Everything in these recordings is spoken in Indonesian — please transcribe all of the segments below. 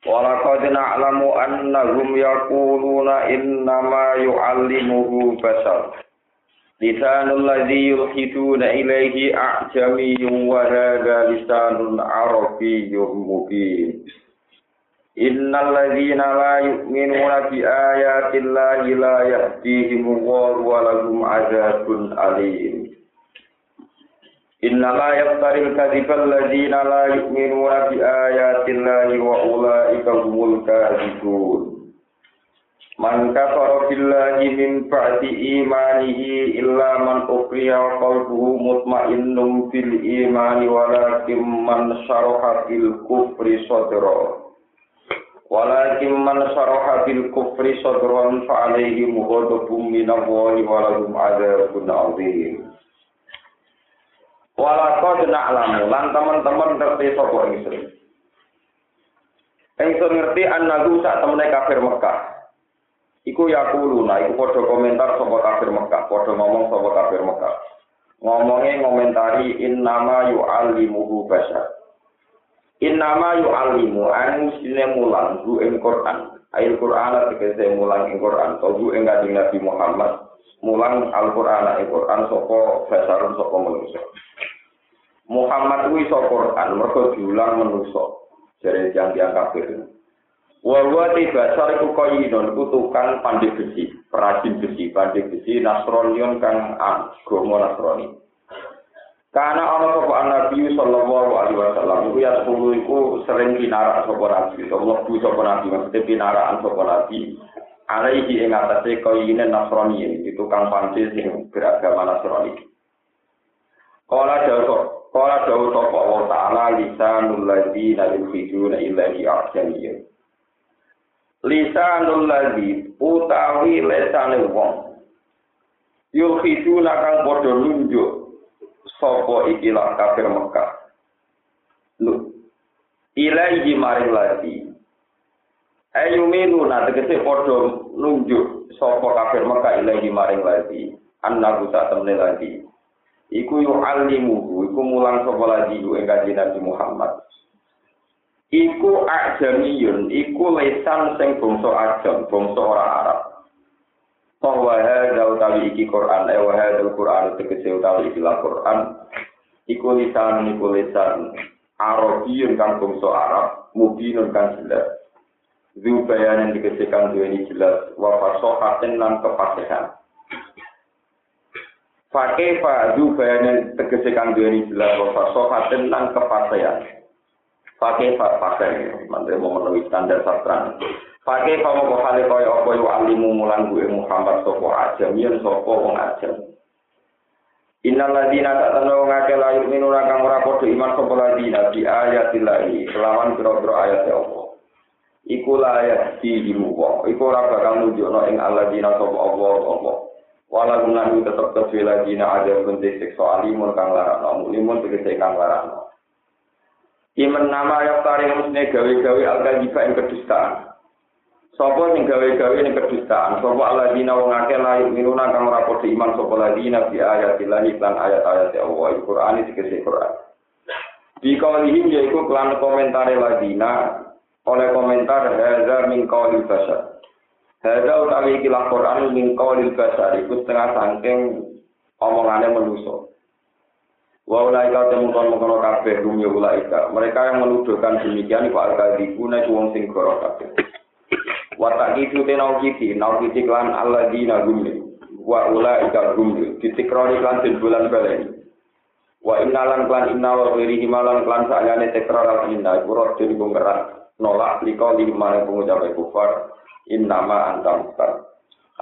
Walaqad na'lamu annahum yaquluna innama yu'allimuhu bashar. Lisanul ladzi yulhiduna ilaihi a'jamiyyun wa hadha lisanun arabiyyun mubin. Innal ladzina la yu'minuna bi ayati llahi la yahdihim wa lahum 'adzabun alim. Innama yaftaril kadzibal ladzina la yu'minuna bi ayati llahi wa ulaika humul kadzibun. Man kafara billahi min ba'di imanihi illa man ukriha wa qalbuhu mutmainnun bil imani walakin man syaraha bil kufri sadra. Walakin man syaraha bil kufri sadran fa alaihim ghadabun minallahi wa lahum 'adzabun 'adzim. Walakau jenak lamu, lan teman-teman ngerti sopo ingsun. Ingsun ngerti annahu sak temene kafir Mekah. Iku yakuluna, iku podo komentar sopo kafir Mekah, podo ngomong sopo kafir Mekah. Ngomongnya ngomentari innama yu'allimuhu bashar. Innama yu'allimu, anu sine mulang, hu ing Qur'an. Ail Qur'an tegese mulang ing Qur'an, to hu ing Nabi Muhammad. Mulang Al-Qur'an ing Qur'an sapa basarun sapa manusia. Muhammad kuwi iso Quran mergo diulang manusa jare tiang-tiang kafir. Wa wa tibasar iku koyinon iku tukang pandai besi, perajin besi, pandai besi Nasronion kang agama Nasrani. Karena ana sapa Nabi sallallahu alaihi wasallam iku ya sepuluh iku sering pinarak sapa Nabi, Allah bu sapa Nabi maksudnya pinarakan sapa Nabi. Alaihi ing atase koyine Nasrani itu tukang pandai sing beragama Nasrani. Kala jauh Kala dawu sapa Allah Ta'ala lisanul ladzina yukhrijuna ilahi ahsaniyah. Lisanul ladzi utawi lesane wong. Yukhrijuna kang padha nunjuk sapa ikilah kafir Mekah. Lu ilahi maring ladzi. Ayu minu na tegese padha nunjuk sapa kafir Mekah ilahi maring ladzi. Annahu ta temne ladzi. iku yu alimuhu iku mulang sapa lagi ing kanjeng Nabi Muhammad. Iku ajamiyun iku lesan sing bangsa ajam bangsa ora Arab. Bahwa hadza utawi iki Quran eh wa hadza Quran tegese utawi iki Quran. Iku lisan iku lisan Arabiyun kang bangsa Arab mubinun kang jelas Zubayan yang dikasihkan dua ini jelas wa fasohatin lan kefasihan Pakai fa du bayanan tegese kang duweni jelas wa sofaten lan kepastian. Pakai fa mantep mau menulis standar sastra. Pakai fa mau hale kaya apa yo alimu mulan gue Muhammad sapa ajam yen sapa wong ajam. Innal ladina ta'tanu ngake la yu'minuna kang ora padha iman sapa ladina di ayatillahi kelawan pira-pira ayat Allah. Iku la ayat di wong. Iku ora bakal nunjukno ing alladzina sapa Allah Allah. wala gunan tetep kesila dina ada bentuk seksual alimun kang larang limun tegese kang larang Iman nama yang tarik musne gawe-gawe al-kajiba yang kedustaan. Sopo sing gawe-gawe yang kedustaan. Sopo ala dina wong ake layu minuna kang rapor iman sopo ladina bi ayatillahi lan ayat-ayat Allah. Al-Quran dikasih Quran. Di kaulihim yaitu klan komentar ladina oleh komentar hadza min qauli basar. Hadza utawi iki Quran min qaulil basar iku setengah saking omongane manusa. Wa ulaika temukan mengkono kabeh rum ulaika. Mereka yang menuduhkan demikian iku al-kadzibu nek wong sing goro kabeh. Wa taqitu tenau kiti, nau kiti klan alladzina gumli. Wa ulaika gumli. Ditikroni klan den bulan baleni. Wa innalan klan inna wa wiri himalan klan sakjane tekrar al-inna. Iku jadi ngerat nolak liko di mana pengucap kufar. innama anta muhtar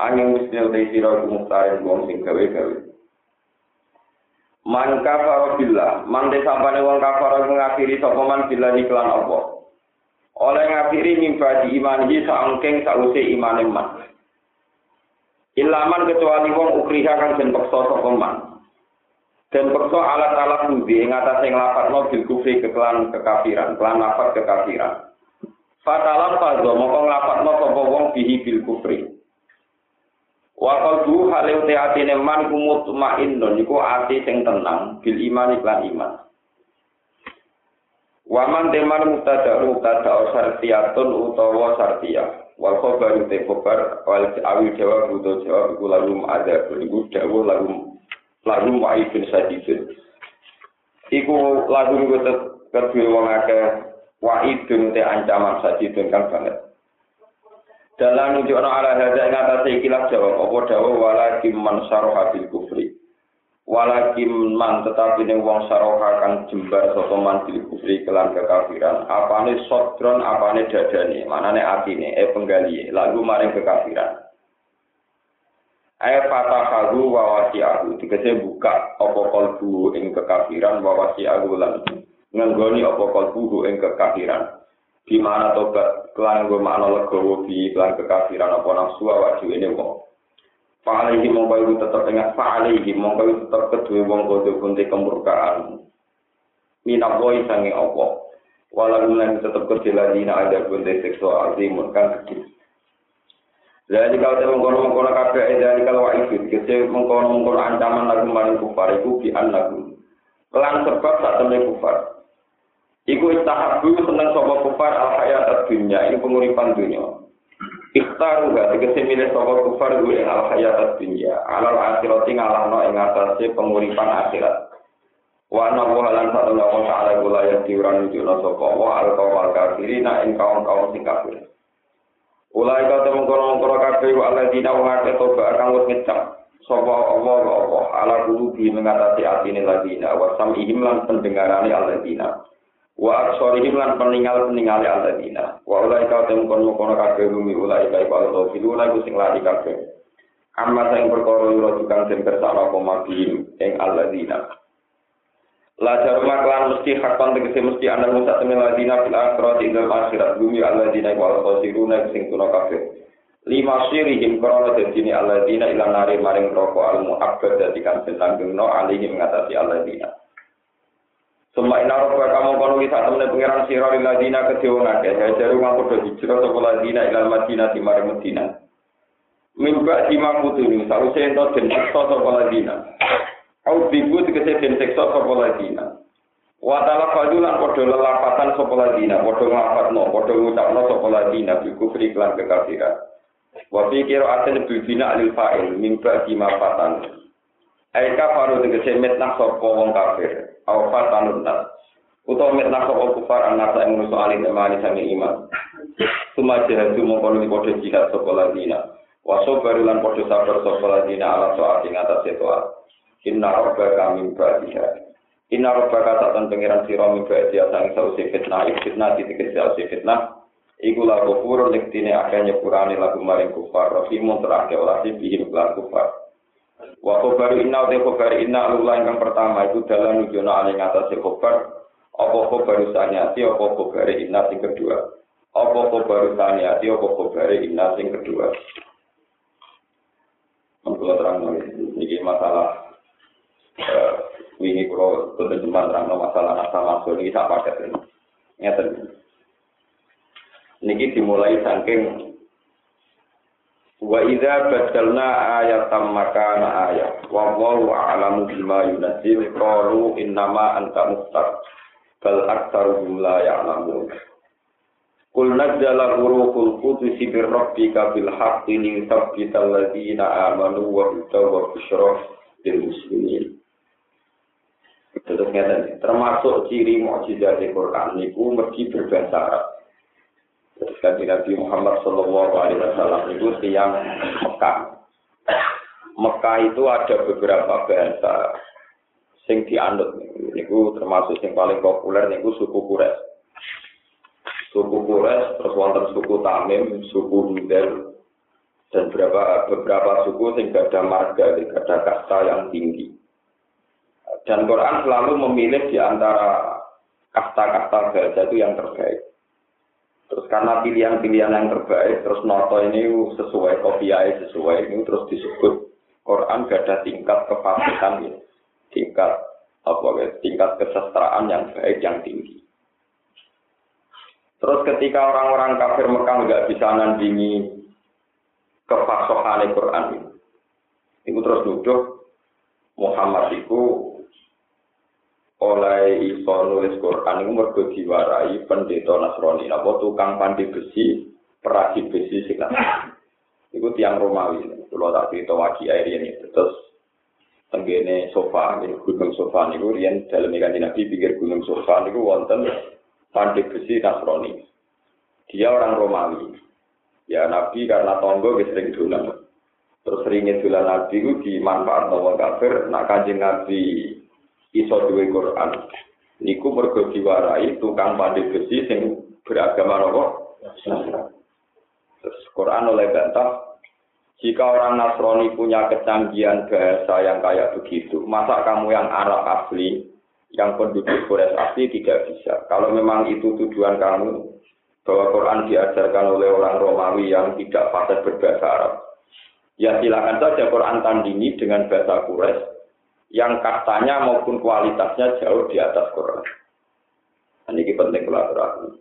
angin musnil te sira ku muhtar wong sing gawe-gawe man kafara billah man de sampane wong kafara ngakhiri sapa man billah iklan apa oleh ngafiri mimba di imanihi saangking sause imane man. Ilaman kecuali wong ukriha kang den peksa sapa man. Den peksa alat alat budi ing atase nglafadzno bil kufri kekelan kekafiran, kelan lafaz kekafiran. Fatalan fadho moko nglafadzno sapa wong bihi bil kufri. Wa qalbu hale uti atine man kumut ma'innun iku ati sing tenang bil iman iklan iman. Waman teman mutada mutada sartiyatun utawa sartiyah. wal khabar te khabar wal awi jawab butuh jawab iku lagu ada iku dawuh lagu lagu waifin sadidun iku lagu iku kedue wong akeh waidun te ancaman sadidun kang banget. Dalam nunjukno ala hadza ing atase ikilah jawab apa dawuh? Wala kim man saroha bil kufri. Walakin man tetapi ning wong saroha kang jembar sapa man bil kufri kelan kekafiran. Apane sodron apane dadane manane atine e penggali lagu maring kekafiran. Ayat fatahahu wa wasi'ahu. Dikasih buka apa kolbu ing kekafiran wa wasi'ahu lan Ngenggoni apa kolbu ing kekafiran Di mana tobat kelan gue makna legowo di kelan kekafiran apa nafsu awak ini wong Fa'alaihi mongko iku tetep ingat fa'alaihi mongko iku tetep kedue wong kudu kunti kemurkaan. Minap woi sange opo. Walau lan tetep kedue ladina ada kunti seksual azimun kan gede. Jadi kalau saya mengkono-mengkono kabeh dari kalau itu, kita mengkono-mengkono ancaman lagu maring kufar itu di lagu. Kelan sebab saat temen kufar. Iku istahabu seneng sopo kufar al hayat dunia ini penguripan dunia. Ikhtaru gak tegesi milih sapa kufar gue yang al hayat dunia alal akhirat ngalahno ing atase penguripan akhirat. Wa anna wa satu lawan ta'ala gula yang diuran nujuna sapa wa al kawal kafirina ing kaum-kaum sing kafir. Ulai kau temu kono-kono kafir wa alladzina wa ngake toba kang wis ngecap sapa Allah wa Allah ala qulubi mengatasi atine ladina wa sam'ihim lan pendengarane alladzina wa absorihim lan peninggal peninggal alladzina. Wa ulai kau temu kono kono kabeh bumi ulai kai kalau tau filu ulai sing lari kabeh. Amma sing perkara ora tukang den kersane apa mabihim ing alladzina. La jarma klan mesti hakon tegese mesti ana musa temen ladina fil akhirat ing akhirat. Bumi alladzina wa al-qasiruna sing tuna kabeh. Lima sirihim krana dadine alladzina ila nari maring roko al muabbad dadi kan sentanggengno alihim ngatasi alladzina Suma ina roba kamu kono wisat temen pengiran sira lil ladina kedhewe ngake hajaru ngaku do hijrah sapa ladina ilal madinah di mare Madinah. Mimba di makutuni saluse ento den siksa sapa ladina. Au bibu tegese den siksa sapa ladina. Wa ta'ala fadulan padha lelapatan sapa ladina, padha nglafatno, padha ngucapno sapa ladina bi kufri lan kekafiran. Wa fi qira'atin bil bina alil fa'il mimba di mafatan. Aika faru tegese metnah sapa wong kafir. awfat tanun nas. Utawa mitnah sapa kufar anak ing manusa alim temani sange iman. Suma jihadu mongkon iki padha jihad sapa ladina. Waso barulan padha sabar sapa ladina ala soal ing atas toa. Inna rabbaka min ba'diha. Inna rabbaka satan pengiran sira min ba'diha sang sausi fitnah, fitnah titik sausi fitnah. Iku la kufur lektine akeh nyepurane lagu maring kufar, rahimun terakhir olah bihim kufar. Wa khobar inna wa khobar inna alullah yang pertama itu dalam nujono ali ngatasi khobar. Apa khobar saniati apa khobar inna sing kedua? Apa khobar saniati apa khobar inna sing kedua? Mengkulah terang ini masalah ini kalau teman terang masalah nasa masuk ini tak pakai ini. Ini dimulai saking Wa idza badalna ayatan makana ayat wa wallahu a'lamu bima yunzil. Qalu innama anta muftar. Bal aktsaruhum la ya'lamun. Qul nazzala ruhul qudus bi rabbika bil haqqi li yuthabbital ladzina amanu wa hudaw wa busyra lil muslimin. Terus termasuk ciri mukjizat Al-Qur'an niku mesti berbahasa Arab. Kanji Nabi Muhammad Shallallahu Alaihi Wasallam itu tiang Mekah. Mekah itu ada beberapa bahasa sing dianut. Niku termasuk yang paling populer niku suku Kures. Suku Kures, terus wonten suku Tamim, suku Hudel, dan beberapa beberapa suku sing ada marga, ada kasta yang tinggi. Dan Quran selalu memilih di antara kasta-kasta bahasa itu yang terbaik. Terus karena pilihan-pilihan yang terbaik, terus noto ini sesuai kopiai sesuai ini terus disebut Quran gada tingkat kefasihan ya. tingkat apa ya, tingkat kesestraan yang baik yang tinggi. Terus ketika orang-orang kafir Mekah nggak bisa nandingi kefasohan Quran ini, itu terus nuduh Muhammad itu oleh iso nulis Quran itu mergo diwarai pendeta Nasrani apa tukang pandi besi perasi besi sing Iku tiang Romawi, kalau tak cerita waki air ini, terus tenggene sofa, ini gunung sofa niku rian dalam ikan nabi pikir gunung sofa niku wonten pandai besi Nasrani. Dia orang Romawi. Ya Nabi karena tonggo sering dolan. Terus seringnya dolan Nabi ku dimanfaat wong kafir, nak kanjeng Nabi iso duwe Quran. Niku mergo diwarai tukang pandai besi sing beragama nopo. Terus Quran oleh bantah, jika orang Nasrani punya kecanggihan bahasa yang kayak begitu, masa kamu yang Arab asli, yang penduduk Quraisy asli tidak bisa. Kalau memang itu tujuan kamu, bahwa Quran diajarkan oleh orang Romawi yang tidak fasih berbahasa Arab, ya silakan saja Quran tandingi dengan bahasa Quraisy yang katanya maupun kualitasnya jauh di atas Quran. Nah, ini penting kolaborasi.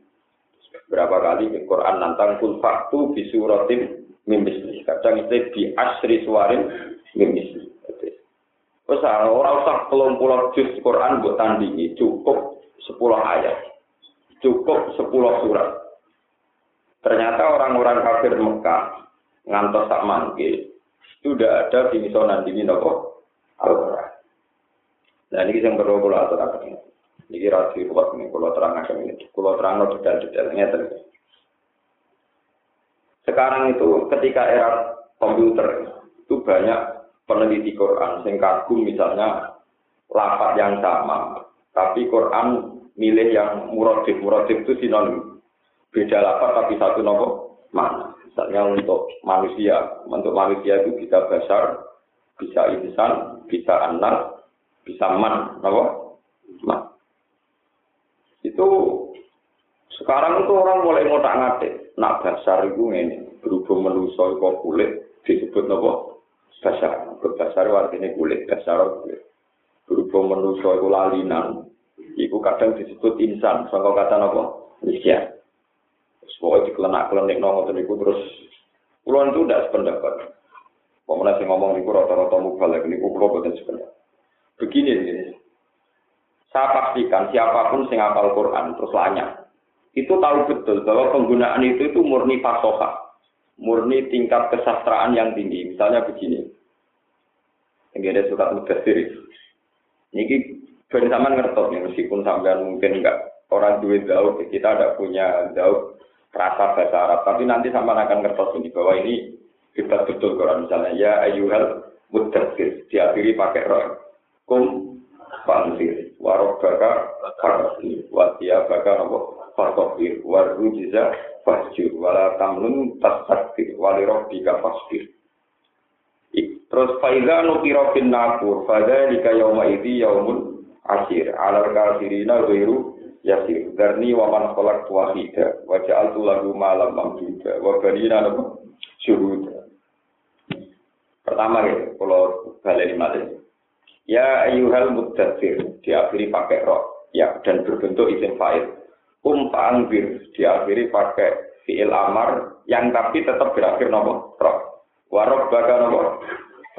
Berapa kali di Quran nantang kul faktu bisuratim mimisli. Kadang itu di asri suarin mimisli. Terus orang usah pelong pulau juz Quran buat tandingi cukup sepuluh ayat, cukup sepuluh surat. Ternyata orang-orang kafir Mekah ngantos tak mangke sudah ada di nandingi nopo Al-Quran. Nah ini yang perlu kalau aturakan. Ini rasi kuat ini, kalau terang akan ini. Kalau terang detail-detailnya terus. Sekarang itu ketika era komputer itu banyak peneliti Quran yang kagum misalnya lapat yang sama, tapi Quran milih yang muradif muradif itu sinonim beda lapat tapi satu nopo mana. Misalnya untuk manusia, untuk manusia itu bisa besar, bisa insan, bisa anak, bisa man, nopo man. Itu sekarang itu orang mulai ngotak ngatik. Nak dasar itu ini berhubung menuso kok kulit disebut nopo dasar. Dasar artinya kulit, dasar kulit. Berhubung menuso itu lalinan, itu kadang disebut insan. Sangka kata nopo manusia. Pokoknya dikelenak-kelenik nongol itu terus Kulon itu tidak sependapat. Pemenang sih ngomong niku rata-rata mubalek niku kulo boten sependapat. Begini ini, saya pastikan siapa pun sing hafal Quran terus lanya, itu tahu betul bahwa penggunaan itu itu murni fasoha, murni tingkat kesastraan yang tinggi. Misalnya begini, ini ada surat mudasir. Ini bersama ngertos nih, meskipun sampean mungkin enggak orang duit jauh, kita ada punya jauh rasa bahasa Arab, tapi nanti sama akan ngertos ini bahwa ini hebat betul Quran. Misalnya ya ayuhal mudasir diakhiri pakai roh kum fansir warok baka fakir watia baka nopo fakir waru jiza fasjur wala tamnun tasakir walirok tiga fasjur terus faiza nukiro bin nakur fada lika yauma idi yaumun akhir. Alal kafirina wiru yasir. Darni wa man khalaq wahida. Wa ja'altu lahu malam mamduda wa banina nopo syuhuda. Pertama ya kalau balik malih Ya ayuhal muddatsir diakhiri pakai roh ya dan berbentuk isim fa'il. Um ta'anbir diakhiri pakai fi'il amar yang tapi tetap berakhir nopo roh. Warok baka nopo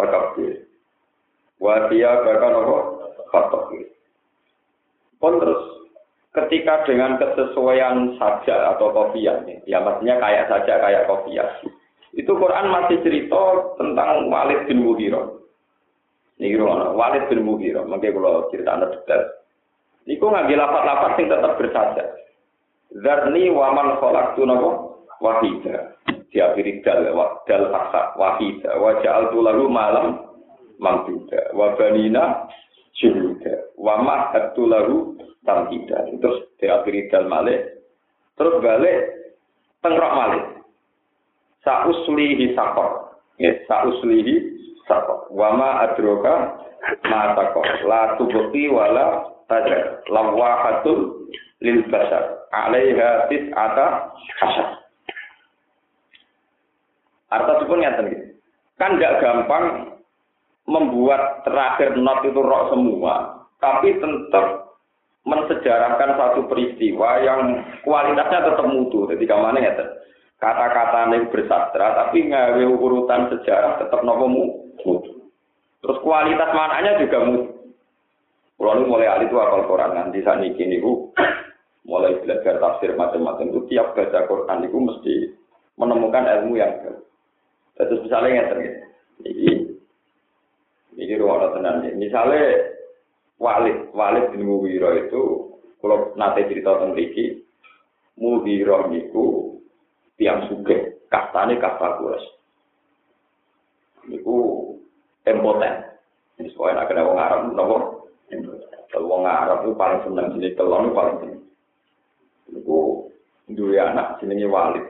fakabir. Wadia baka nopo fakabir. Pun terus ketika dengan kesesuaian saja atau kopiah ya maksudnya kayak saja kayak kopiah itu Quran masih cerita tentang Walid bin Mughirah Rono, Walid bin Mughirah, mangke kula critakno detail. Niku ngambil lapat-lapat sing tetap bersaja. Zarni wa man khalaqtu napa wahida. Diakhiri dal dal faksa wahida wa ja'altu lahu malam mamduda wa banina syuhuda wa mahadtu lahu tamhida. Terus diakhiri dal malih. Terus balik tengrok malih. Sauslihi sakor. Ya, sauslihi sakok. Wama adroka ma. La tubuki wala tajar. Lawahatul lil basar. alaiha tis'ata asyar. Arta pun ngeten gitu. Kan tidak gampang membuat terakhir not itu roh semua, tapi tetap mensejarahkan satu peristiwa yang kualitasnya tetap mutu. Jadi ke mana ya? Kata-kata yang bersastra, tapi ngawe urutan sejarah tetap nopo mutu. Terus kualitas mananya juga mutu. Kalau mulai alih itu apal Quran nanti saat ini bu, mulai belajar tafsir macam-macam itu tiap baca Quran itu mesti menemukan ilmu yang baru. Terus misalnya terjadi, ini, ini ruang tenan. Misalnya Walid, Walid bin Muwiro itu, kalau nanti cerita tentang ini, Muwiro itu tiang suge, kastane kasta kuras. Niku impoten. Ini soalnya nak kena wong Arab, nopo. Kalau wong Arab itu paling senang sini telon itu paling senang. Niku dua anak jenenge Walid.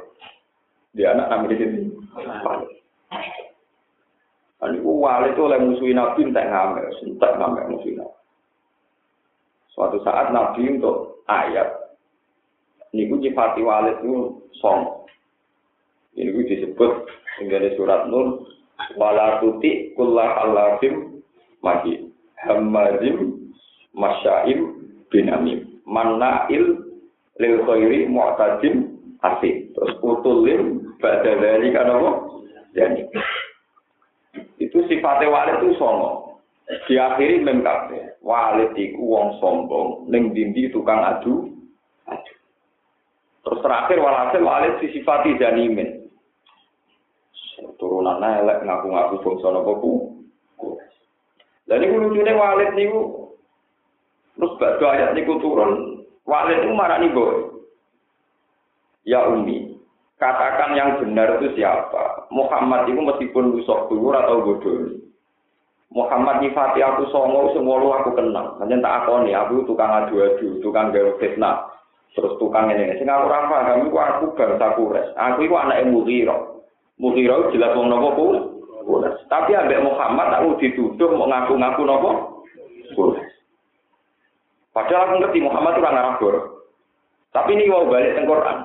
Dia anak namanya sini Walid. Niku Walid itu oleh musuhin Nabi entek ngamel, entek ngamel musuhin Nabi. Suatu saat Nabi untuk ayat, niku nyifati walid itu song. Ini disebut hingga surat Nur, wala tuti kullah alafim mahi. Hamazim masyaim binamim. Mannail lil khairi mu'tadim asih terus utulim pada dari kan apa jadi itu sifatnya walid itu songo diakhiri mem kabeh. Walid iku wong sombong. Ning dindi tukang adu adu. Terus terakhir walhasil walid disifati janimin turunan elek ngaku-ngaku bangsa napa ku Lah niku lucune walid niku terus badhe ayat niku turun walid niku marani boy Ya Umi, katakan yang benar itu siapa? Muhammad itu meskipun rusak dulu atau bodoh. Muhammad nyifati aku songo semua lu aku kenal. Hanya tak aku nih, aku tukang adu-adu, tukang gawe fitnah. Terus tukang ini, sing aku ora paham iku aku bangsa Quraisy. Aku iku anake Mughira. Mughira jelas wong napa ku? Tapi ambek Muhammad aku dituduh mau ngaku-ngaku napa? Padahal aku ngerti Muhammad itu orang Arab Tapi ini mau balik ke Quran.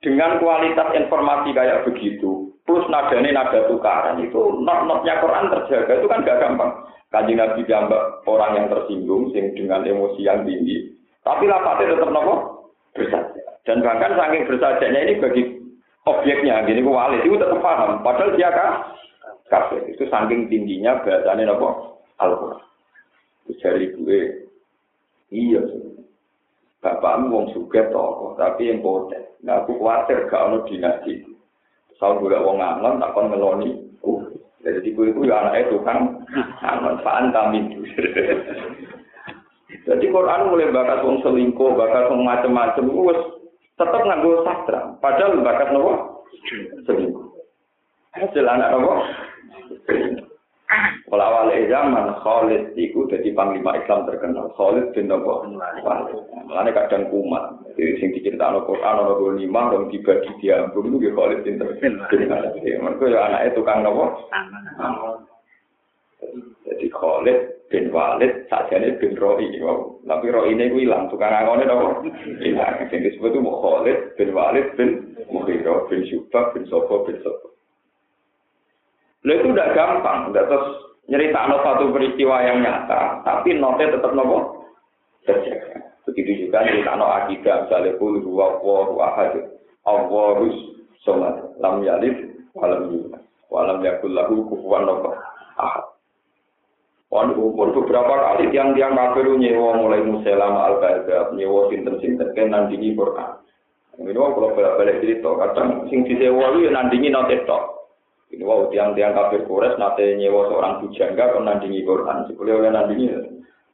Dengan kualitas informasi kayak begitu, plus nadanya nada tukaran itu not-notnya Quran terjaga itu kan gak gampang. Kaji Nabi diambak orang yang tersinggung sing dengan emosi yang tinggi, tapi lapatnya tetap nopo bersaja. Dan bahkan saking bersajanya ini bagi objeknya, gini ku walid itu tetap paham. Padahal dia kah? Kafir. Itu saking tingginya bahasanya nopo Al-Quran. Dari gue, iya Bapakmu wong suget tokoh, tapi yang poten. Nah aku khawatir gak ono dinasti Sau juga wong ngangon tak kon ngeloni. Uh, jadi tipu itu ya anak itu kan ngangon paan kami. Jadi Quran mulai bakat wong selingkuh, bakat wong macam-macam, wes tetap nganggo sastra. Padahal bakat nopo selingkuh. Hasil anak nopo. Kalau awal zaman Khalid itu jadi panglima Islam terkenal. Khalid bin Nabi Mulanya kadang kumat. Jadi sing diceritakan Al-Quran, ono lima, dong dibagi diambung itu ya Khalid bin Nabi Mereka ya anaknya tukang Nabi Jadi Khalid bin Walid sajane bin Ro'i. Tapi Ro'i ini hilang, tukang angone Nabi Hilang. Yang disebut itu Khalid bin Walid bin Mughirah bin Syubah bin Sobo bin Sobo. Lo itu udah gampang, udah terus nyerita satu peristiwa yang nyata, tapi notnya tetap nopo terjaga. Begitu juga nyerita no akidah, misalnya kul huwa wahu ahad, awwarus somat, lam yalif, walam yulad, walam yakul lahu kufuan nopo ahad. Wan umur beberapa kali tiang-tiang kafir nyewa mulai muselam al baghdad nyewa sinten-sinten kan nandingi Quran. Ini wong kalau balik cerita, kadang sing disewa itu ya nandingi notek tok. Ini wow tiang-tiang kafir kures nate nyewa seorang bujangga kon nandingi Quran. Sebelum oleh nandingi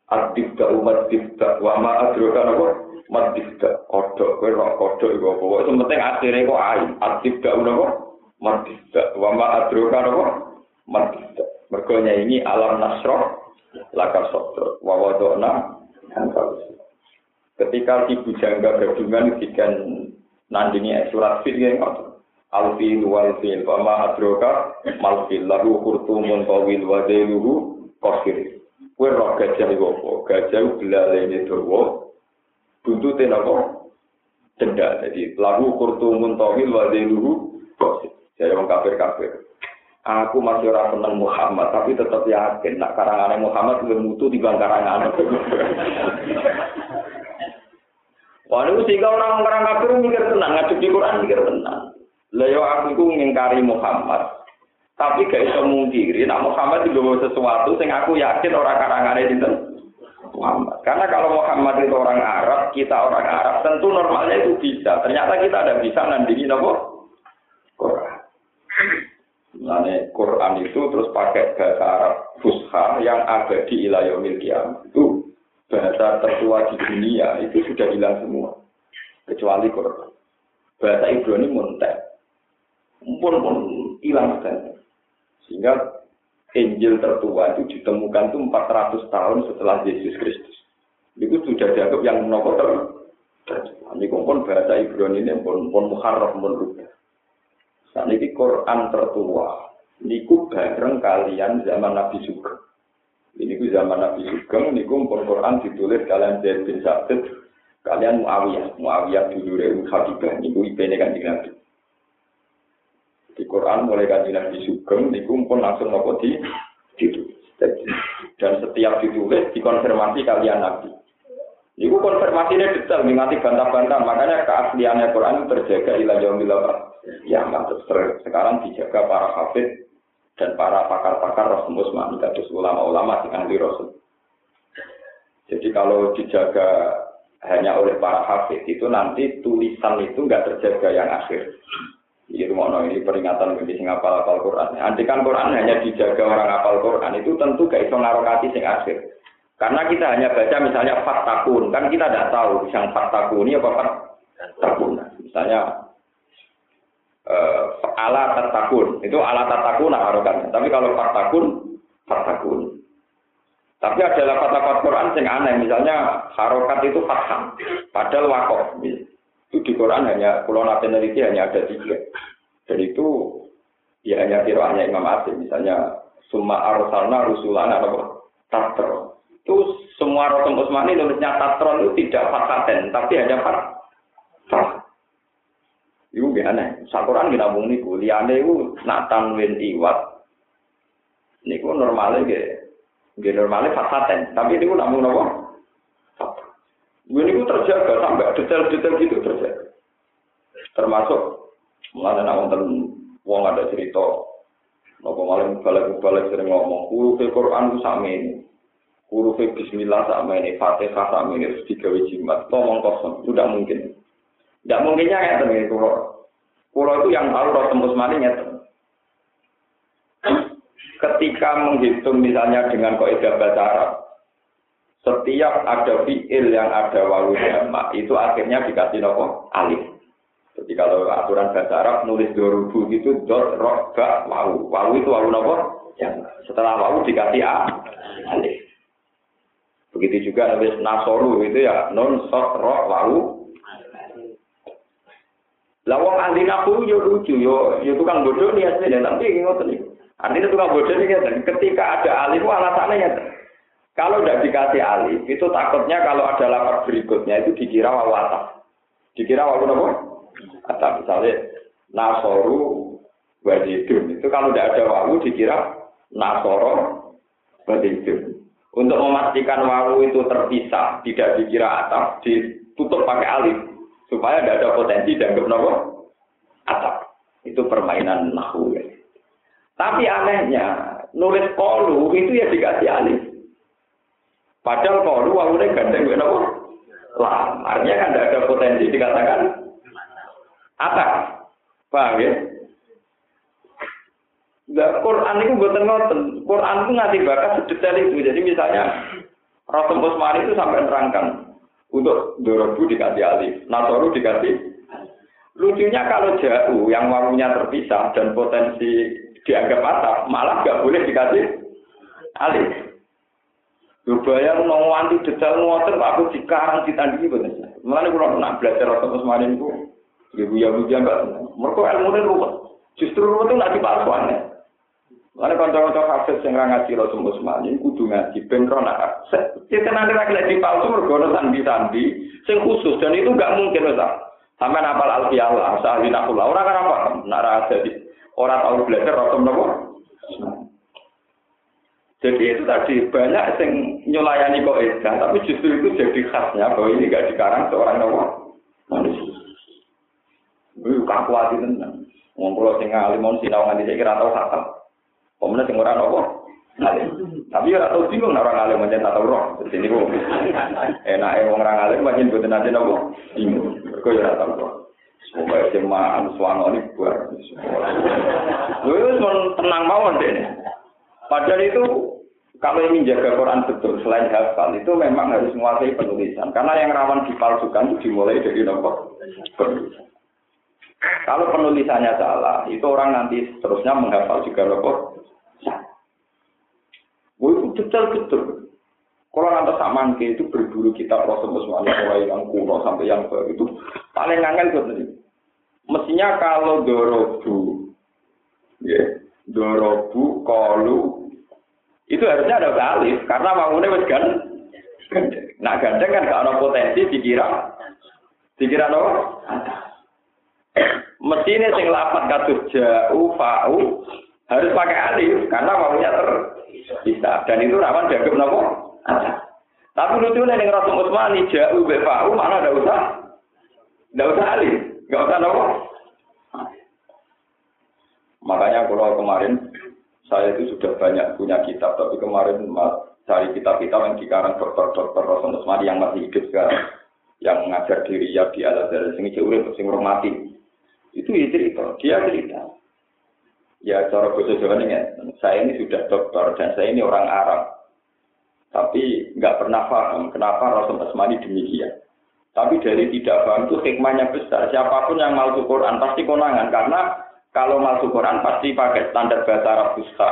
Adibda umat dibda wama adroka nopo mat dibda kodok kowe roh kodok iku apa? Wae penting akhire kok ain adibda nopo mat dibda wama adroka nopo mat dibda mergo ini alam nasroh laka sotro wa wadona ketika si bujangga gadungan dikan nandingi surat fil yang alfil wal fil fama adroka mal fil lahu khurtumun tawil wa dailuhu qasir kuwi roh gajah apa? Gajah belalene dawa buntute napa denda. Jadi lagu kurtumun tawil wa dailuhu gosip. Jadi orang kafir-kafir. Aku masih orang seneng Muhammad, tapi tetap yakin nak karangan Muhammad lebih mutu di karangan. Wah, ini sehingga orang orang kafir mikir tenang, ngadep di Quran mikir tenang. Layo aku itu ngingkari Muhammad, tapi gak bisa mungkiri, nak Muhammad itu sesuatu sing aku yakin orang karangannya itu Muhammad. Karena kalau Muhammad itu orang Arab, kita orang Arab, tentu normalnya itu bisa. Ternyata kita ada bisa nandingi nopo. Nah, Quran itu terus pakai bahasa Arab Fusha yang ada di ilayomil kiamat. Itu bahasa tertua di dunia itu sudah hilang semua. Kecuali Quran. Bahasa Ibrani muntek. Pun pun hilang sekali. Sehingga Injil tertua itu ditemukan itu 400 tahun setelah Yesus Kristus. Itu sudah dianggap yang menopor tertua. Ini pun bahasa Ibrani ini pun pun muharraf pun rubah. Saat ini Quran tertua. Niku bareng kalian zaman Nabi Sugeng. Ini ku zaman Nabi Sugeng, niku pun Quran ditulis kalian Zaid bin Sabit, kalian Muawiyah, Muawiyah dulu Rehu Habibah, niku IP-nya kan Nabi. Di Quran mulai kan Nabi Sugeng, niku pun langsung nopo di. Dan setiap ditulis dikonfirmasi kalian Nabi. Niku konfirmasinya detail, mengati bantah-bantah. Makanya keasliannya Quran terjaga ilah yaumil Ya, mantap. Sekarang dijaga para hafid dan para pakar-pakar Rasul Usman, kados ulama-ulama di ahli Rasul. Jadi kalau dijaga hanya oleh para hafid itu nanti tulisan itu nggak terjaga yang akhir. Ini rumah ini peringatan bagi sing apal apal Quran. Nanti kan Quran hanya dijaga orang apal Quran itu tentu gak iso ngarokati sing akhir. Karena kita hanya baca misalnya fatakun, kan kita tidak tahu yang fatakun ini apa fatakun. Misalnya uh, ala tatakun. Itu ala tatakun harokan. Tapi kalau fatakun, fatakun. Tapi ada lafaz-lafaz Quran yang aneh. Misalnya harokat itu fatham. Padahal wakof. Itu di Quran hanya, pulau nasionaliti hanya ada tiga. Dan itu ya hanya kiroahnya Imam Asim. Misalnya, Summa arsalna rusulana apa? Tatron. Itu semua Rasul Usmani nulisnya Tatron itu tidak fataten, tapi hanya fat. Iku gak aneh. Sakuran kita mung niku, liyane iku nak tanwin iwat. Niku normalnya ge ge normalnya fasaten, tapi niku namun? Gue niku terjaga sampai detail-detail gitu terjaga. Termasuk mulai nak wonten wong ada cerita nopo malam balik-balik sering ngomong huruf Quran itu sama ini. Huruf Bismillah sama ini, Fatihah sama ini, digawe jimat. Ngomong kosong, sudah mungkin. Tidak mungkinnya kayak temen pulau. Pulau itu yang tahu roh tembus maninya. Ketika menghitung misalnya dengan kaidah bahasa Arab, setiap ada fiil yang ada wawu itu akhirnya dikasih nopo alif. Jadi kalau aturan bahasa Arab nulis dorubu itu dot roh ba wawu. Wawu itu wawu nopo? Yang setelah wawu dikasih a alif. Begitu juga nulis nasoru itu ya non sot roh wawu lah wong ahli nahu yo lucu yo yo tukang bodoh nih aslinya tapi ngoten nih. Artinya tukang bodoh nih kan ketika ada alif alasannya ya. Kalau tidak dikasih alif itu takutnya kalau ada lapar berikutnya itu dikira wawata. Dikira wawu apa? Atau misalnya nasoru wadidun itu kalau tidak ada wawu dikira nasoro wadidun. Untuk memastikan wawu itu terpisah, tidak dikira atap, ditutup pakai alif supaya tidak ada potensi dan nopo atap. Itu permainan nahu ya. Tapi anehnya, nulis kolu itu ya dikasih alif. Padahal kolu wawunya gandeng gue nopo. Lah, artinya kan tidak ada potensi dikatakan atap. Paham ya? Nah, Quran itu buatan ngoten. Quran itu ngasih bakat sedetail itu. Jadi misalnya Rasul Usmani itu sampai nerangkan untuk dorobu dikasih alif, nasoru dikasih. Lucunya kalau jauh yang wawunya terpisah dan potensi dianggap atap, malah nggak boleh dikasih alif. Lubaya mau anti detail ngotot aku dikarang ditandingi bener. Mulane kula nak belajar atau kemarin itu ibu ya bu enggak. Mergo ilmu ruwet. Justru ruwet itu nak dipalsuane. Lalu kanca-kanca hafid sing ngaji Rasul Usman ini kudu ngaji ben ronak. Kita nanti lagi lagi palsu mergo sandi-sandi sing khusus dan itu nggak mungkin Ustaz. Sampai napal alfiyah lah, sahli. Orang kan apa? Nara jadi orang tahu belajar rotom nopo. Jadi itu tadi banyak yang nyulayani kok edah, tapi justru itu jadi khasnya bahwa ini gak dikarang seorang nopo manusia. Itu kakuati tenang. Ngobrol sing alim mon sinau nganti saya kira tau hakam. Pemenang sing ora nopo. Tapi ora tau bingung orang alim mencet atau roh. Jadi ini kok enake wong orang alim pancen boten nate nopo. Bingung. Kok ora tau roh. Semoga jemaah suwanoni buar. Wes tenang mawon deh. Padahal itu kalau ingin jaga Quran betul selain hafal itu memang harus menguasai penulisan karena yang rawan dipalsukan itu dimulai dari nomor penulisan. Kalau penulisannya salah, itu orang nanti seterusnya menghafal juga nomor. Detail betul. Kalau nanti saman itu berburu kitab Rasul Muslim mulai yang kuno sampai yang baru itu paling angel betul. Mestinya kalau dorobu, ya, dorobu, kolu, itu harusnya ada alif karena bangunnya wes kan nah gandeng kan gak ada potensi dikira dikira no mesti ini sing lapat katus jauh fau harus pakai alif karena bangunnya bisa dan itu rawan jaga nopo? Tapi lucu nih dengan Rasul Utsmani jauh bfau mana ada usah? Ada usah alif nggak usah nopo? Makanya kalau kemarin saya itu sudah banyak punya kitab, tapi kemarin cari kitab-kitab yang dikarang dokter-dokter Rasul Usmani yang masih hidup sekarang, yang mengajar diri ya di Al Azhar, sing jauh sing mati. Itu ya cerita, dia cerita. Ya cara bahasa Jawa ini, saya ini sudah dokter dan saya ini orang Arab. Tapi nggak pernah paham kenapa Rasul Usmani demikian. Tapi dari tidak paham itu hikmahnya besar. Siapa pun yang mau Quran pasti konangan karena kalau masuk Quran pasti pakai standar bahasa Arab Fusha.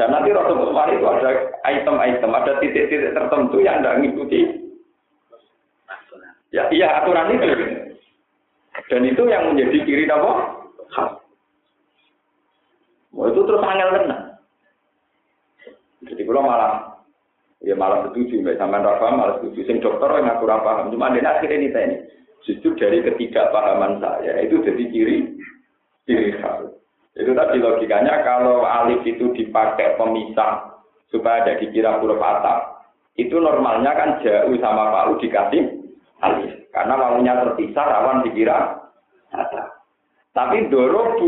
Dan nanti Rasul Usman itu ada item-item, ada titik-titik tertentu yang tidak mengikuti. Ya, iya aturan itu. Dan itu yang menjadi kiri apa? Oh, itu terus angel tenang. Jadi kalau malah ya malah setuju, mbak sampean rafa malah setuju. Sing dokter yang aku paham, cuma dia akhirnya ini tanya. Justru dari ketidakpahaman saya itu jadi kiri ciri khas. Itu tadi logikanya kalau alif itu dipakai pemisah supaya ada dikira huruf atap. Itu normalnya kan jauh sama palu dikasih alif. Karena maunya terpisah rawan dikira atap. Tapi doro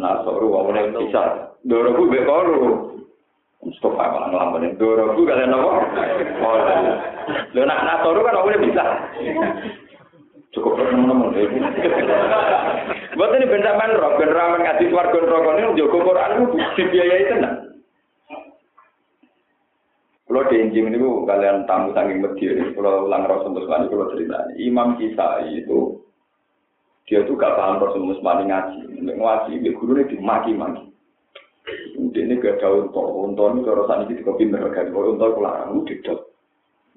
buwe Nasoru wawune bisa. Doro bu koru. Apa malah ngelamunin. Doro bu kalian apa? Oh, lo nak nasoru kan wawune bisa. cukup teman-teman. Buat ini benda man roh, ben ramen ngaji warga rokok ini jogo Quran itu dibiayai tenang. Kalau di injing ini kalian tamu saking media ini, kalau ulang Rasul Musmani, kalau cerita Imam Kisai itu dia tuh gak paham Rasul Musmani ngaji, ngaji, dia guru ini dimaki-maki. Ini gak ada untuk, untuk ini kalau saat ini kita pindah ke untuk pulang, udah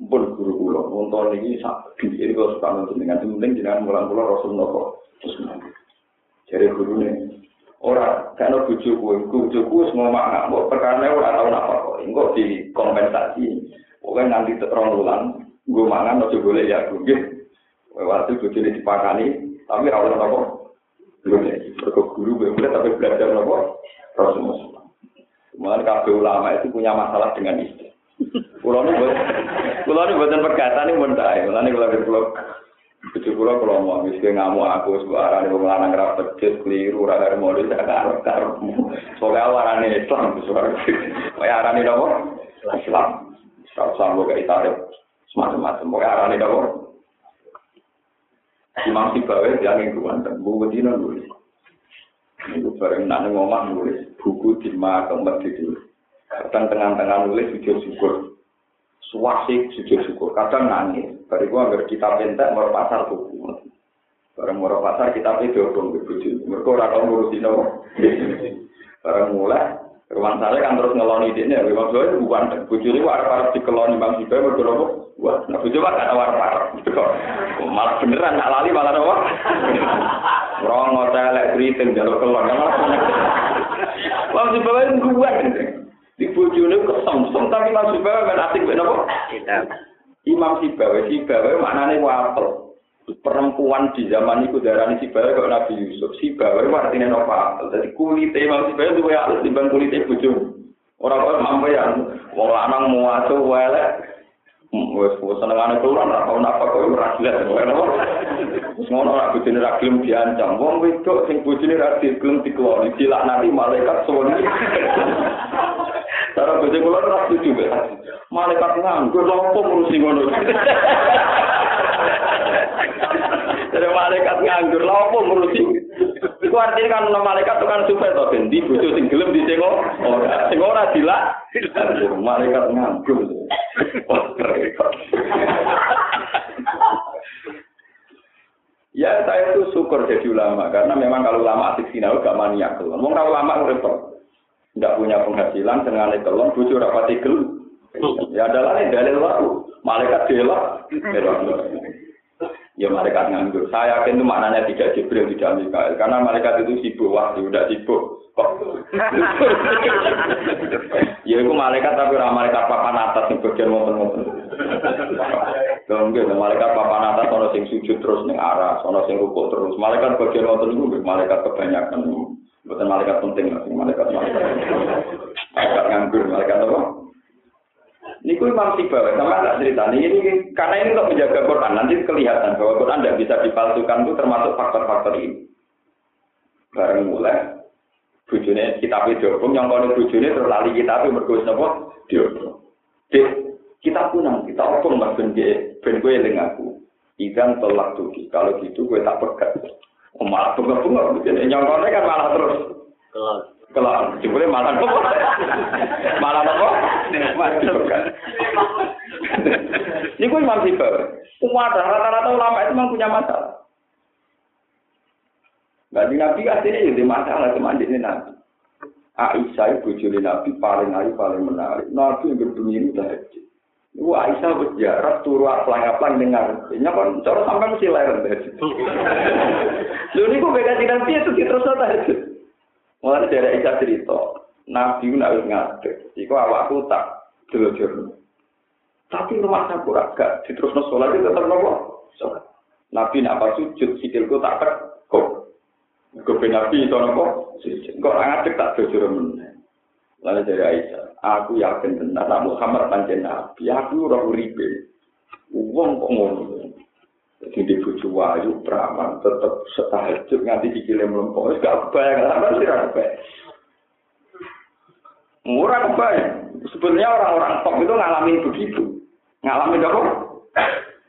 pun guru kula wonten iki sak iki kok suka nonton dengan penting jenengan mulang kula rasul napa terus jare gurune ora kana bojoku bojoku wis ngomong mbok perkara ora tau napa kok. Engko di kompensasi pokoke nanti terong wulan nggo mangan aja golek ya nggih. Waktu bojone dipakani tapi ora ono napa golek mergo guru boleh tapi belajar napa rasul Mulai kabeh ulama itu punya masalah dengan istri. Kulo nu kulo nu boten perkata nih mun tae. Mulane kulo kulo Cucu kulo kulo mau wis ngamu aku sebab arane wong lanang ra kliru ora karo modus sak karo karo. Soale arane Islam suara. Kaya arane nopo? Islam. Kalau sambo kayak tarik semacam-macam. Pokoknya arane nopo? Imam Sibawe yang minggu wonten buku dina nulis. Niku bareng nane ngomah nulis buku di kemer gitu. Kadang tengah-tengah nulis sujud syukur. Suwasi sujud syukur. Kadang nangis. Bari ku anggar kitab entek mau pasar buku. Bareng mau pasar kitab itu dong di buku. Mereka orang-orang ngurusin dong. Bareng mulai Rumah saya kan terus ngeloni di ini, rumah saya bukan bujuk itu warpar di keloni bang Sibai berdua apa? Wah, nggak bujuk pak ada warpar, malah beneran nggak lali malah apa? Rong hotel lek beritin jalur keloni malah banyak. Bang Sibai itu kuat, di bujuk itu kesem, kesem tapi bang Sibai kan asik berapa? Imam Sibai, Sibai maknanya wapel, perempuan di zaman itu darah si kok Nabi Yusuf. Si bayi artinya nopo jadi kulitnya mau si bayi itu ya harus dibang kulitnya bujung. Orang orang mampu ya? Mau lanang mau asuh welek wes wes senengane keluar ora tau napa kok ora jelas kok wis ngono ora bojone ra gelem diancam. Wong wedok sing bojone ra gelem dikeloni dilaknati malaikat suwun Cara bojo kula ora setuju Malaikat nganggo opo ngurusi ngono. Dari malaikat nganggur, lha opo ngurusi? Iku artinya kan malaikat itu kan supaya to ben di bojo sing gelem disengok ora. Sing ora dilak malaikat nganggur. ya saya itu syukur jadi ulama karena memang kalau ulama asik sinau gak maniak tuh. Mau kalau ulama repot tidak punya penghasilan dengan kelon bujur apa tigel ya adalah dalil waktu malaikat delok ya malaikat nganggur. Saya yakin itu maknanya tidak Jibril tidak Mikael. Karena malaikat itu sibuk waktu udah sibuk. Kok? Ya itu malaikat tapi orang malaikat papan atas yang bagian momen-momen Dong gitu, malaikat papan atas ono sing sujud terus ning arah, ono sing rukuk terus. Malaikat bagian wonten niku malaikat kebanyakan. Bukan malaikat penting, malaikat malaikat. Malaikat nganggur, malaikat apa? Ini ku Imam Sibawa, sama tak cerita. Ini, ini karena ini untuk menjaga Quran, nanti kelihatan bahwa Quran tidak bisa dipalsukan itu termasuk faktor-faktor ini. Bareng mulai, bujune kita diobong, yang kalau bujune terus lali kita mergus nopo diobong. Dek, kita punang, kita obong mas ben ben gue eling aku. Ikan tolak tuh, kalau gitu gue tak pegat. Oh, malah bunga-bunga, jadi nyongkone kan malah terus. Kelak, jebule malah apa? Malah apa? Ini gue Imam Sibel. Semua rata-rata ulama itu memang punya masalah. Nabi Nabi aslinya jadi masalah cuma ini Nabi. Aisyah ibu juli Nabi paling ayu paling menarik. Nabi yang berbunyi ini tahajud. Ibu Aisyah berjarak turu pelang-pelang dengar. Ini kan cara sampai mesti leren tahajud. Lalu ini gue beda Nabi itu terus tahajud. Mulai dari Aisyah cerita, Nabi nak ngadeg, iku awakku tak delojur. Tapi rumah aku gak diterusno sholat itu tetap nopo. Nabi nak apa sujud, sikilku tak kok. Gue Nabi itu nopo. Kok ngadeg tak delojur meneh. Lalu dari Aisyah, aku yakin benar, Muhammad panjen Nabi, aku ora uripe. Wong kok ngono. Jadi di bucu wayu, praman, tetap setahajud nganti dikilih melempok. Gak kebayang, apa sih gak kebayang? Murah kebayang. Sebenarnya orang-orang top itu ngalamin begitu. Ngalamin apa?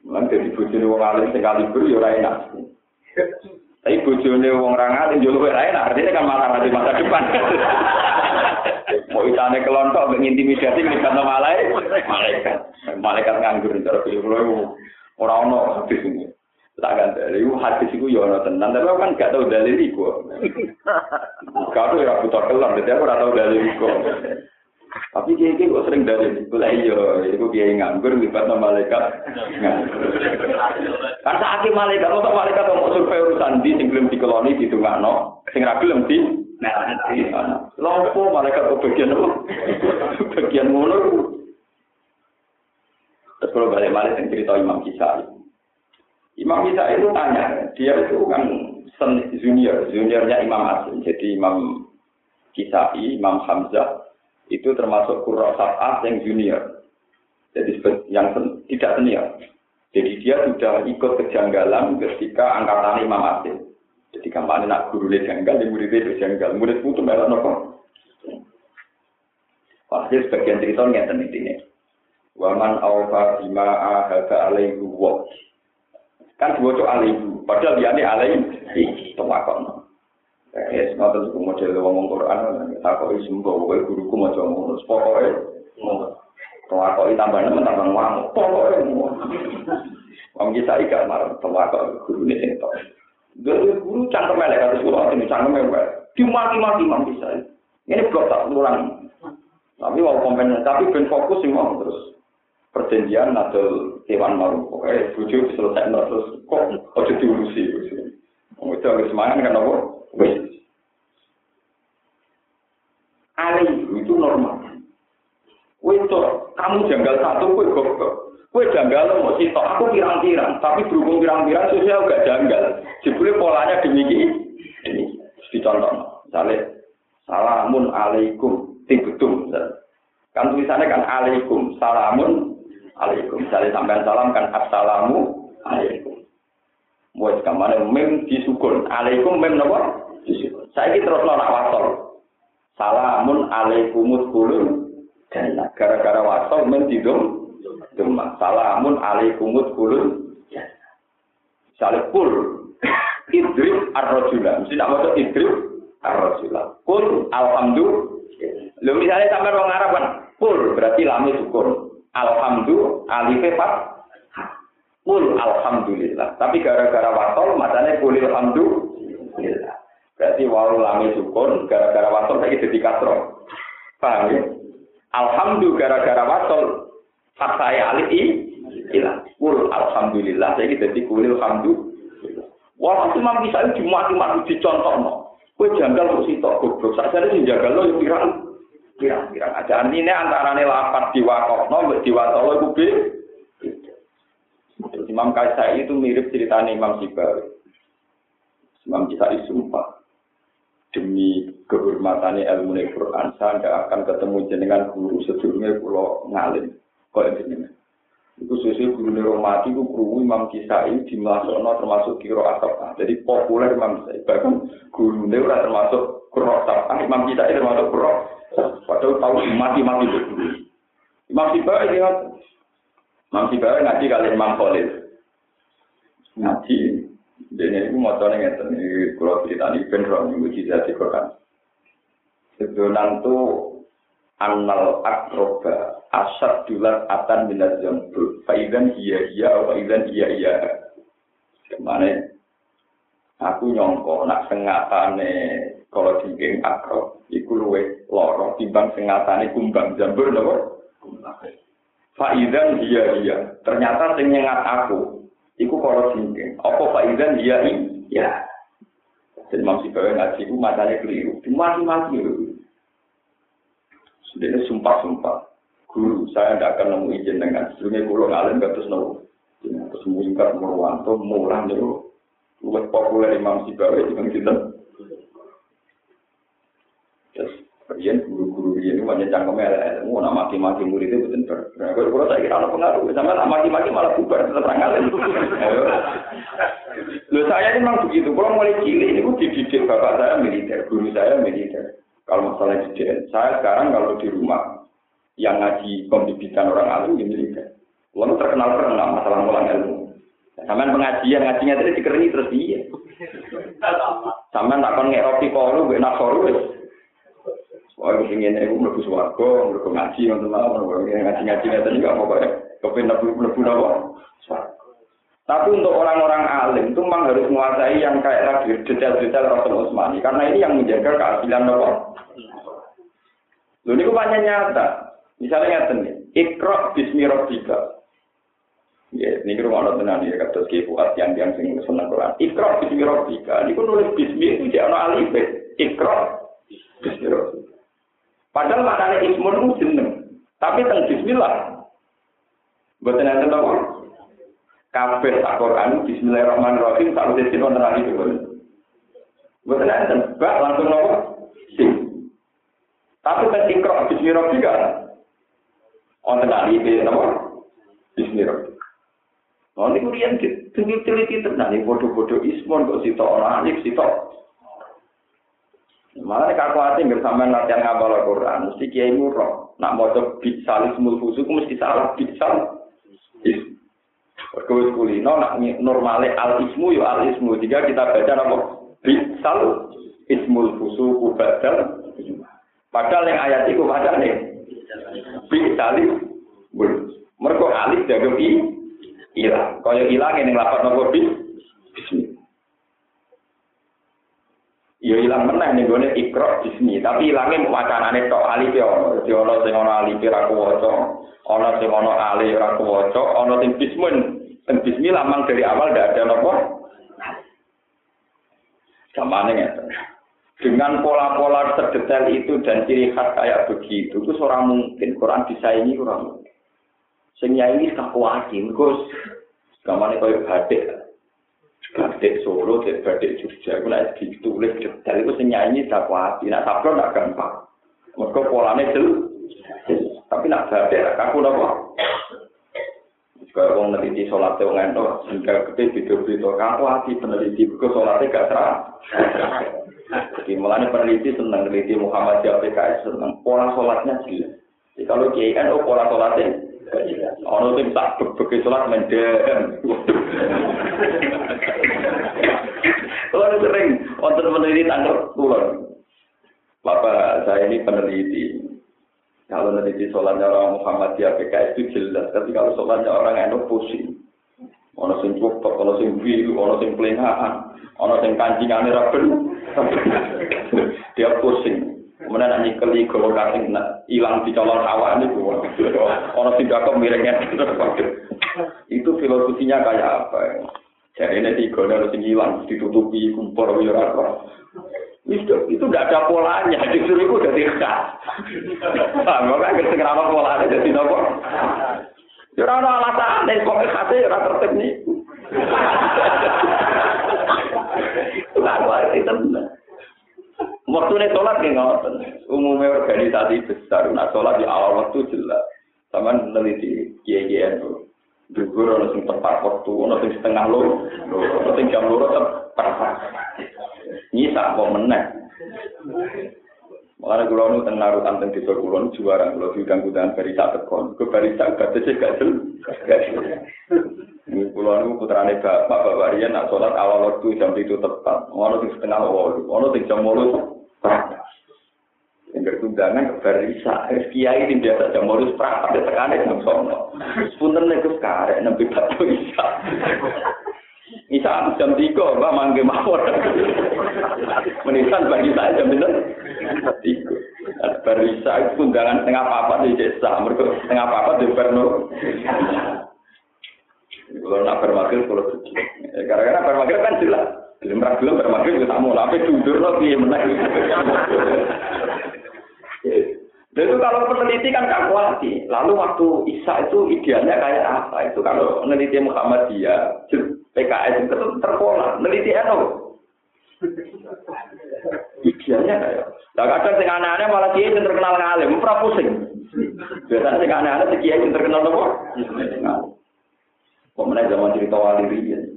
Mulai dari bucu wong alim sekali beri, ya enak. Tapi ini wong orang alim, ya enak. Artinya kan malah nanti masa depan. Mau itane kelontok, mengintimidasi, melihat malaikat. Malaikat. Malaikat nganggur, cara pilih Orang ono hadis ini. Tak kan dari hadis itu ya ono tenan, tapi aku kan gak tahu dalil iku. Kau tuh ya butuh kelam, jadi aku gak tahu dalil iku. Tapi kiai kiai kok sering dalil iku lah iya, itu kiai nganggur libat nama malaikat. Kan saat malaikat, untuk malaikat mau survei urusan di sing belum dikeloni di tungano, sing ra belum di Nah, Lopo malaikat kok bagian apa? Bagian ngono Terus kalau balik balik yang cerita Imam Kisah. Imam Kisah itu tanya, dia itu kan junior, juniornya Imam Asim. Jadi Imam Kisah, Imam Hamzah, itu termasuk Qurra Sab'ah yang junior. Jadi yang tidak senior. Jadi dia sudah ikut kejanggalan ketika angkatan Imam Asim. Jadi kampanye nak guru janggal, di muridnya itu janggal. Murid itu merah nopo. Pasti sebagian cerita nggak ini. waman awfa bima ahada alaihu wa kan dua cok alaihu padahal dia ini alaihi tembakon Ya, semua tentu model jadi orang Quran, tak kau isim kau kau guru kamu jadi orang Quran. Pokoknya, tengah kau itu tambah nama tambah uang. Pokoknya, kamu kita ikat marah tengah guru ini sih tau. Guru guru canggung melek harus guru orang ini canggung melek. Cuma cuma cuma bisa. Ini belum tak kurang. Tapi mau komen, tapi ben fokus sih mau terus. Perjanjian atau hewan maru pokoknya bujuk selesai terus kok ojo diurusi oh, itu agak semangat kan apa Ali itu normal. Wes kamu janggal satu kue kok Kue janggal mau sitok, aku pirang-pirang, tapi berhubung pirang-pirang sosial gak janggal. Jebule polanya demikian. Ini dicontoh. Misalnya, salamun alaikum, tibetum. Kan tulisannya kan alaikum, salamun alaikum. Misalnya sampai salam kan assalamu alaikum. Buat ke mana mem disukun, alaikum mem disukun. Saya ini terus nolak wasol. Salamun alaikumut kulun. Dan gara-gara wasol mem tidum Demak. Salamun alaikumut kulun. Misalnya kul. Idrib ar-rajula. Mesti nak masuk idrib ar-rajula. Kul alhamdulillah. Lalu misalnya sampai orang Arab kan. Kul berarti lami syukur. Alhamdulillah. Alife pat. Kul alhamdulillah. Tapi gara-gara watol matanya kul alhamdulillah. Berarti walau lami syukur gara-gara watol saya jadi katro. Paham ya? Alhamdulillah gara-gara watol Pas saya alih hilang. Kul alhamdulillah saya jadi kulil alhamdulillah. Wah, Imam bisa dimati-mati dicontoh no. Kue janggal kok sitok goblok. Saya ini jagal lo yang pirang. Pirang-pirang aja. Ini antara lapat diwakok no, diwatolo itu be. Imam Kaisai itu mirip ceritanya Imam Sibar. Imam Kisai sumpah demi kehormatannya ilmu Quran saya tidak akan ketemu jenengan guru sedurunge pulau ngalim kok ini Iku sesuai guru Romati itu guru Imam Kisai di Malasokno termasuk kiro asap. Jadi populer Imam Kisai. Bahkan guru udah termasuk kiro asap. Imam Kisai termasuk kiro Padahal tahu mati-mati itu. Imam Sibai ingat. Imam Sibai ngaji kali Imam Khalid. Ngaji. Jadi ini mau tahu ini kalau cerita ini benar nih mujizat di Quran. Sebenarnya tuh annal akroba asad dulat atan minat jambul faidan iya iya faidan iya iya kemana aku nyongko nak sengatane kalau tinggi akrob iku luwe loro timbang sengatane kumbang jambul nopo faidan iya iya ternyata sing nyengat aku iku kalau tinggi apa faidan iya iya jadi maksud bahwa ngaji itu matanya keliru. Mati-mati dia sumpah-sumpah. Guru, saya tidak akan nemu izin dengan sebelumnya pulau ngalim gak terus nemu. Terus mungkar Murwanto, mulang itu. Luwes populer Imam Sibawi dengan kita. Kemudian guru-guru ini banyak cangkemnya ilmu, nak maki-maki murid itu betul ber. Nah, kalau saya kira ada pengaruh, sama nak maki-maki malah bubar tetap ngalim. Loh saya ini memang begitu, kalau mulai cilik ini dididik bapak saya militer, guru saya militer. Kalau masalah DDN, saya sekarang kalau di rumah yang ngaji pembibitan orang alim di militer. Lalu terkenal terkenal masalah mulang ilmu. Sampai pengajian ngajinya tadi dikeringi terus dia. Sampai tak kon ngeropi koru, gue nasoru. Wah, gue pengen ibu mlebu swarga, mlebu ngaji ngoten mawon, ngaji-ngaji ngeten iki apa kok kepen mlebu napa? Tapi untuk orang-orang alim itu memang harus menguasai yang kayak detail-detail Rasul Utsmani karena ini yang menjaga keadilan nopo. Lalu ini banyak nyata. Misalnya nyata nih, ikro bismi rabbika. Ya, ini rumah Allah tenan ya kata Ki Fuad yang yang sing seneng Quran. Ikro bismi rabbika. Ini nulis bismi itu jangan alif. Bismi rabbika. Padahal maknanya ismun itu jeneng. Tapi tentang bismillah. Buat nanti tahu kabeh tak Quran Bismillahirrahmanirrahim tak mesti wonten lagi itu. Mboten enten bak langsung nopo? Sing. Tapi kan ikra bismillah juga. Wonten lagi itu nopo? Bismillah. Oh, ini kemudian tinggi teliti tenan, ini bodoh-bodoh ismon kok sitok orang alif sitok. Malah nek aku ati bersama latihan ngapal Al-Qur'an, mesti kiai murah. Nak maca bisalis mulfusuk mesti salah bisal. Mergo kulino nak normale al ismu yo al ismu. Jika kita baca apa? Bisal ismul fusuku badal. Padahal yang ayat itu baca nih. Bisal Mergo alif jago i ilang. Kaya ilang yang lapat nopo bis. Bismillah. Ya ilang meneh ning gone ikra bismi, tapi ilange wacanane tok alif ya ono. Dadi ono sing ono alif ora kuwaca, ono sing ono alif ora kuwaca, ono sing bismun dan bismillah memang dari awal tidak ada nopo. Sama ya. Dengan pola-pola terdetail itu dan ciri khas kayak begitu, itu seorang mungkin Quran ini kurang mungkin. Sing ini kakuati, mergo gamane koyo batik. Batik Solo, batik Jogja, iku nek ditulis detail iku sing nyanyi kakuati, nek sablon gak gampang. Mergo polane jelas. Tapi nak batik kaku napa? Kaya wong neliti sholat wong ento, sehingga gede video-video kaku hati peneliti, ke sholatnya gak terang. Jadi mulanya peneliti senang peneliti Muhammad PKS senang pola sholatnya jelas. Jadi kalau kiai kan oh pola sholatnya Ono sing tak begitu sholat mendem. Kalau sering wonten peneliti tanggal kulon. Bapak saya ini peneliti. Kalau nanti sholatnya orang Muhammadiyah PKS itu jelas, tapi kalau sholatnya orang NU pusing. Ono sing cukup, ono sing biru, ono sing pelengahan, ono sing kancingane ra Dia pusing. Kemudian nanti keli kalau kasing hilang di calon awak ini gua. Ono sing gak miringnya Itu filosofinya kayak apa ya? Jadi ini tiga harus hilang, ditutupi kumpul apa. Itu itu tidak ada polanya, justru itu udah khas. Kan kita kenapa polanya jadi nopo? Ya ora alasan, nek kok khase ora tertib. Lalu itu tenan. Waktu ini sholat nggak ngoten. Umumnya organisasi besar, nah sholat di awal waktu jelas. Sama meneliti kiai-kiai itu. Dukur ono sing tepat waktu, ono sing setengah loro, ono sing jam loro tepat. Nyisa kok meneh. Makanya kalau nu tenaruh anteng di sor kulon juara. Kalau di ganggu dengan tekon, ke barita gak tece gak jel, gak Kulon nu putra bapak bapak Rian nak sholat awal waktu jam 7 tepat, mau di setengah waktu, ono di jam mulus, yang kerjungan ke barita, kiai ini biasa jam mulus prak, ada tekan itu sono, punten nek sekarang nempi batu isa, isa jam tiga, mbak mangke mawon. menisan bagi saya jam itu. Iku. Barisa itu undangan setengah papat di desa. Mereka setengah papat di Perno. Kalau nak bermakil, kalau suci. Ya, Karena bermakil kan jelas. Belum pernah belum bermakil, kita mau lapis, tidur lagi menang. Dan itu kalau peneliti kan kalkulasi. Lalu waktu Isa itu idealnya kayak apa? Itu kalau peneliti Muhammadiyah, PKS itu terpola. Peneliti NU. Idealnya kayak. Nah kadang sing aneh-aneh malah kiai yang terkenal ngalim, ora pusing. Biasanya sing aneh-aneh si kiai yang terkenal apa? Kok mana zaman cerita wali riyen.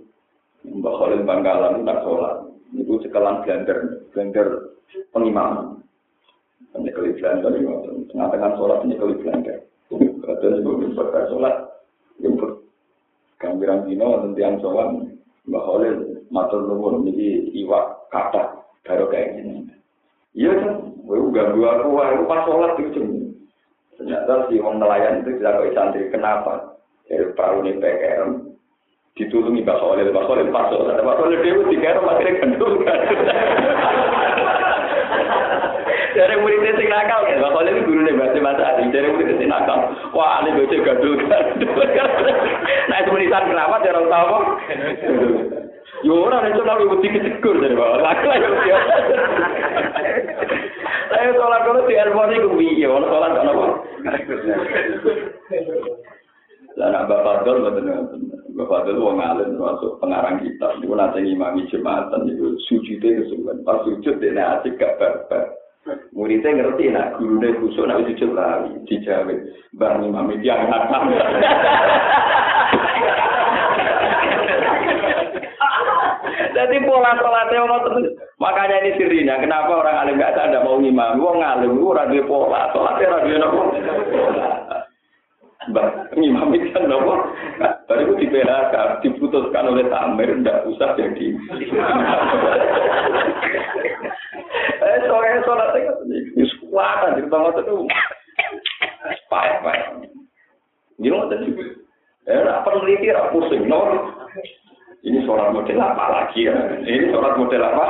Mbak Khalil Bangkalan tak sholat. Itu sekelan blender, blender pengimaman. Penyekali blender itu, tengah-tengah sholat penyekali blender. Kadang itu sholat, jemput. Gambiran dino, tentian sholat, Mbak Khalil, matur nuwun, ini iwak kata, baru kayak gini. Iya kan, gue ganggu aku, aku pas sholat itu Ternyata si orang nelayan itu kok santri. Kenapa? Dari perahu ini PKM, ditulungi Mbak Khalil, Mbak Khalil pas sholat. Mbak Khalil dia akhirnya gendul kan. Dari muridnya sing nakal kan, Mbak Khalil guru nih bahasa Mas Adi. Dari muridnya sing nakal, wah ini bocah gandul kan. Nah itu menisan kenapa? Dia tahu. Yo ora nek ora wedi kecekur dari bawah. Lha kok ya. Saya sholat kalau di Elmoni ku piye, ono sholat ono? Lah nak Bapak Fadl mboten Bapak Fadl wong alim termasuk pengarang kitab niku nate ngimami jumatan niku sujude kesuwen. Pas sujud dene asik gak barbar. Muridnya ngerti nak gurune kusuk nak sujud lali dijawe. Mbah ngimami hatam. Jadi pola sholatnya orang terus. Makanya ini sirinya. Kenapa orang alim gak ada mau ngimam? Wong alim itu radio pola. Sholatnya radio nopo. Mbak, ngimam itu kan nopo. Baru itu di diputuskan oleh Tamir, ndak usah jadi. Eh, soalnya sholatnya kan ini kuat, di tempat itu. Payah, payah. Ini mau tadi. Eh, apa peneliti, apa pusing, no? Ini sholat model apa lagi ya? Ini sholat model apa?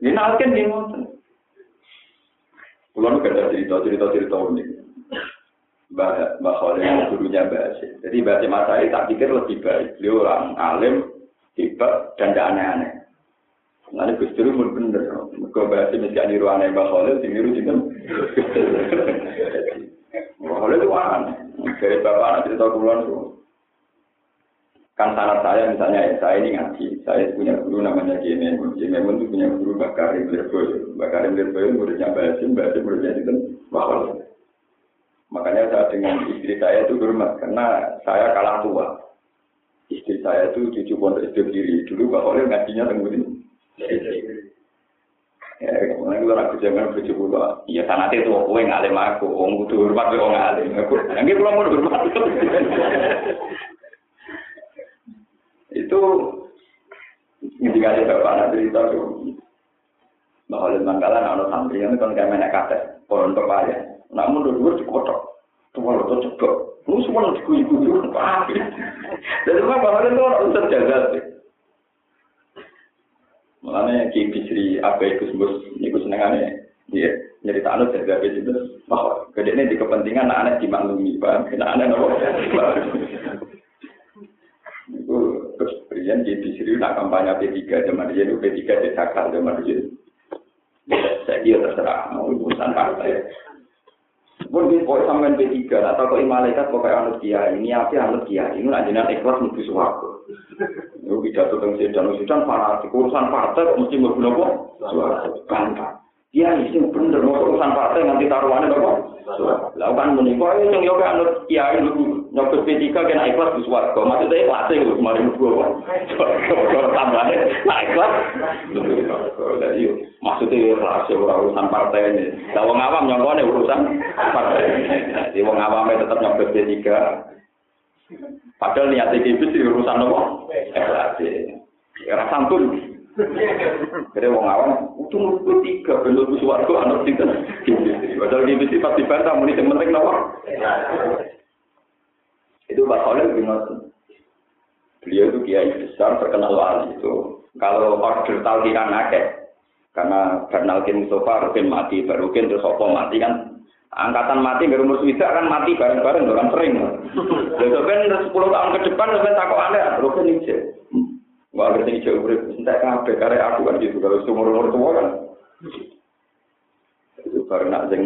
Ini nalken nih ngoten. Pulau gak ada cerita cerita cerita unik. Mbak Mbak Khalil gurunya Mbak Jadi Mbak Mas saya tak pikir lebih baik. Beliau orang alim, tiba dan tidak aneh-aneh. Nanti Gus Dur pun bener. Mereka bahasa mesti niru aneh Mbak Khalil, niru juga. Mbak Khalil itu aneh. Dari bapak anak cerita kulon tuh. Kan sanat saya misalnya ya, saya ini ngaji, saya punya guru namanya Kiai Memun. Kiai Memun itu punya guru Lirboyo. Mbak Karim Lirboyo muridnya Mbak Hasim muridnya itu Bahwa. Makanya saya dengan istri saya itu hormat, karena saya kalah tua. Istri saya itu cucu pondok itu diri. Dulu Khalil ngajinya tenggurin. Ya, kemudian kalau aku jangan bojo kula, ya sanate itu kowe ngalim aku, wong kudu hormat wong ngalim. Aku nggih kula mau hormat. itu ngajak bapak nanti cerita tuh bahwa di Bangkala nak ada santri yang itu kan kayak kates orang tua ya nak mundur dulu cukup cocok tua lo tuh cocok lu semua lo cukup ibu ibu paham ya dari mana bahwa itu orang usah jaga sih. Makanya ki bisri apa itu sembus ini gue seneng aneh dia nyerita anu jaga itu bahwa gede ini di kepentingan anak anak dimaklumi bang kenapa anak anak Rian di Bisri nak kampanye P3 zaman dia itu P3 di Sakar zaman dia. Saya kira terserah mau urusan partai. Pun di pokok sampean P3 atau kok malaikat pokoknya anut kiai ini apa anut kiai ini jenengan ikhlas mesti suwargo. Itu pidato tentang sedan sedan para urusan partai kok mesti mlebu napa? Suwargo. Bantah. Dia isi bener mau urusan partai nanti taruhannya napa? Lakukan menikah itu yang yoga anut kiai lu nyokot P3 kena ikhlas di suwargo. Maksudnya ikhlas itu kemarin mlebu apa? Kalau tambahnya nah ikhlas. Jadi maksudnya ikhlas urusan partai ini. Lah wong awam nyongkone urusan partai. Jadi wong awamnya tetap nyokot P3. Padahal niat iki sih urusan apa? Ikhlas. Ya rasa santun. Jadi wong awam itu menurut tiga bentuk suwargo anut tiga. Padahal di sini pasti bantah muni sing penting napa? Itu Pak Khalil bin Beliau itu kiai besar terkenal wali itu. Kalau order talkikan akeh, karena Bernalkin Mustafa Rukin mati, Barukin terus Sopo mati kan angkatan mati nggak umur swida kan mati bareng-bareng kan sering. Lalu kan 10 tahun ke depan sampai takut anda, Rukin ini Wah, ngerti jauh urip, entek kabeh karek aku kan gitu. Kalau umur-umur tua kan. Itu karena sing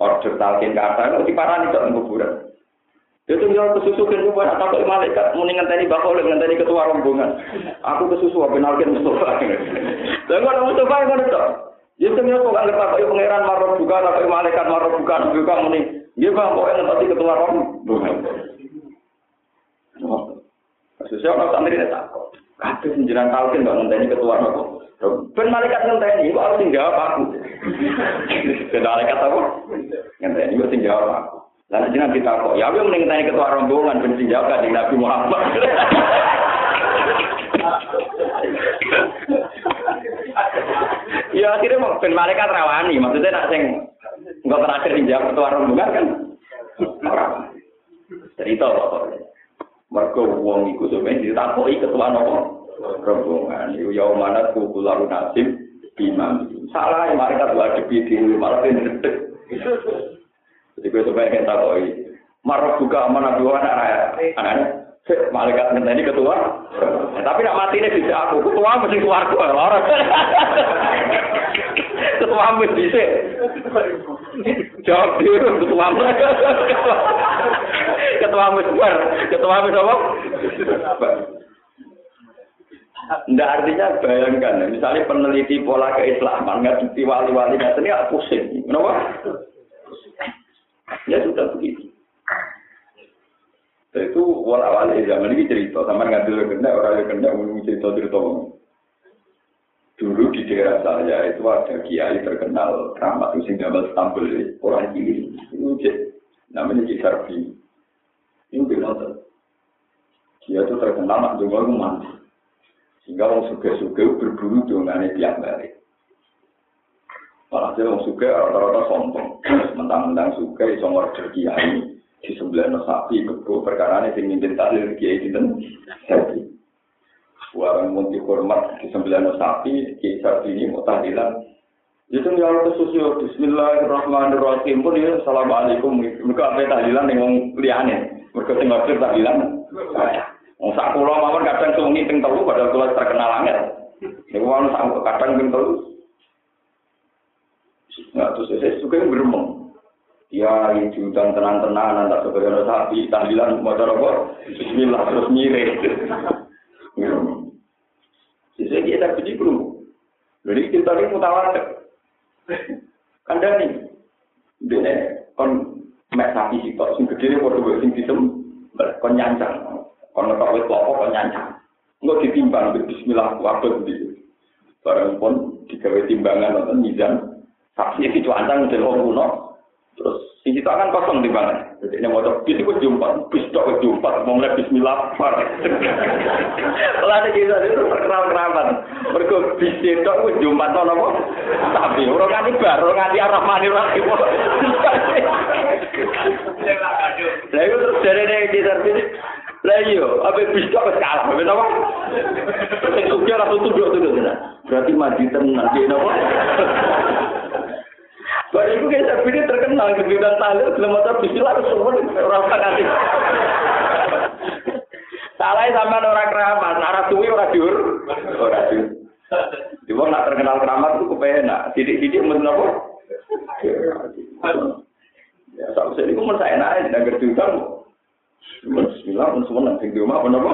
order talkin kata itu diparani kok kuburan. Itu yang kesusu kan gue atau kok malaikat mau ngenteni bakal ngenteni ketua rombongan. Aku kesusu apa nalkin Mustafa. Dan kalau Mustafa yang ada Ya itu kok nggak ngerti kok pangeran marah buka atau malaikat marah buka buka muni. Dia bang kok ngerti ketua rombongan. Sesuai orang santri ini takut. Kabeh senjiran talkin nggak ngenteni ketua nopo. Ben malaikat ngenteni, kok harus tinggal aku. Ben malaikat apa? Ngenteni kok tinggal aku. Lalu jangan kita kok, ya aku mending ngenteni ketua rombongan ben tinggal di Nabi Muhammad. ya akhirnya mau ben malaikat rawani, maksudnya nak sing enggak terakhir tinggal ketua rombongan kan. Cerita pokoknya. Mergo wong iku sampe ditakoki ketua nopo rombongan. Iku ya mana kuku lalu nasib imam. Salah mereka ada di malah pendek. Jadi gue sampai yang takoki. Marok buka mana dua anak anak malaikat ngenteni ketua. Tapi nak mati ini bisa aku. Ketua mesti keluar gue. Ketua mesti bisa. Jawab dulu ketua Ketua musbar. Ketua mus apa? Nggak artinya bayangkan, misalnya peneliti pola keislaman nggak wali-wali nggak ini pusing, kenapa? Ya sudah begitu. Itu wala wali zaman ini cerita, sama nggak kena orang yang kena ngomong cerita cerita Dulu di daerah saya itu ada kiai terkenal ramah itu sing gambar tampil orang kiri itu namanya Ki Sarbi. Ini bilang dia itu terkenal nak dengar mandi. Sehingga orang suka-suka berburu dengan tiap hari. Malah dia orang suka rata-rata sombong. Mentang-mentang suka iso ngorder kiai di sebelah sapi kebo perkara ini sing mimpin tahlil kiai itu sapi. Warang munti hormat di sebelah sapi kiai sapi ini mau tahlilan. Itu ya Allah kesusu Bismillahirrahmanirrahim pun ya Assalamualaikum. Mereka apa tahlilan yang liane. Mereka tinggal tahlilan. Wong sak kula mawon kadang sungi ping telu padahal kula terkenal angel. Niku wong sak kadang ping telu. Nah, terus saya suka yang beremong. Ya, diundang tenang-tenang, tak sebagai sapi, tahlilan, mau apa? Bismillah, terus mirip. Jadi kita puji belum. Jadi kita ini mutawatir. Kandani. Dene kon mek sapi sitok sing gedhe padha wae sing kon nyancang. Kon nek wis popo kon nyancang. Engko ditimbang bismillah wabet iki. Barang pun digawe timbangan nonton mizan. Sapi itu ancang delok kuno. Terus sing itu akan kosong di mana? Jadi ini mau bis itu jumpa, bis itu jumpa, mau mulai Bismillah. Kalau ada kisah itu terkenal kerabat. Mereka bis itu jumpa tuh apa? Tapi orang nganti bar, orang nganti arah mani lagi. Lah terus dari ini kisah ini. Lah iya, apa bis itu kalah, apa? Sing suki langsung tunduk-tunduk. Berarti mati tenang, apa? Baru itu kayak sapi ini terkenal di bidang tahlil, belum ada bismillah harus semua orang nanti. Salah sama orang keramat, arah suwi orang jur, orang jur. Cuma nak terkenal keramat itu kepenak, sidik-sidik mesti apa? Ya, sama saya ini pun saya enak, tidak gerjutan. Bismillah, pun semua nanti di rumah, apa?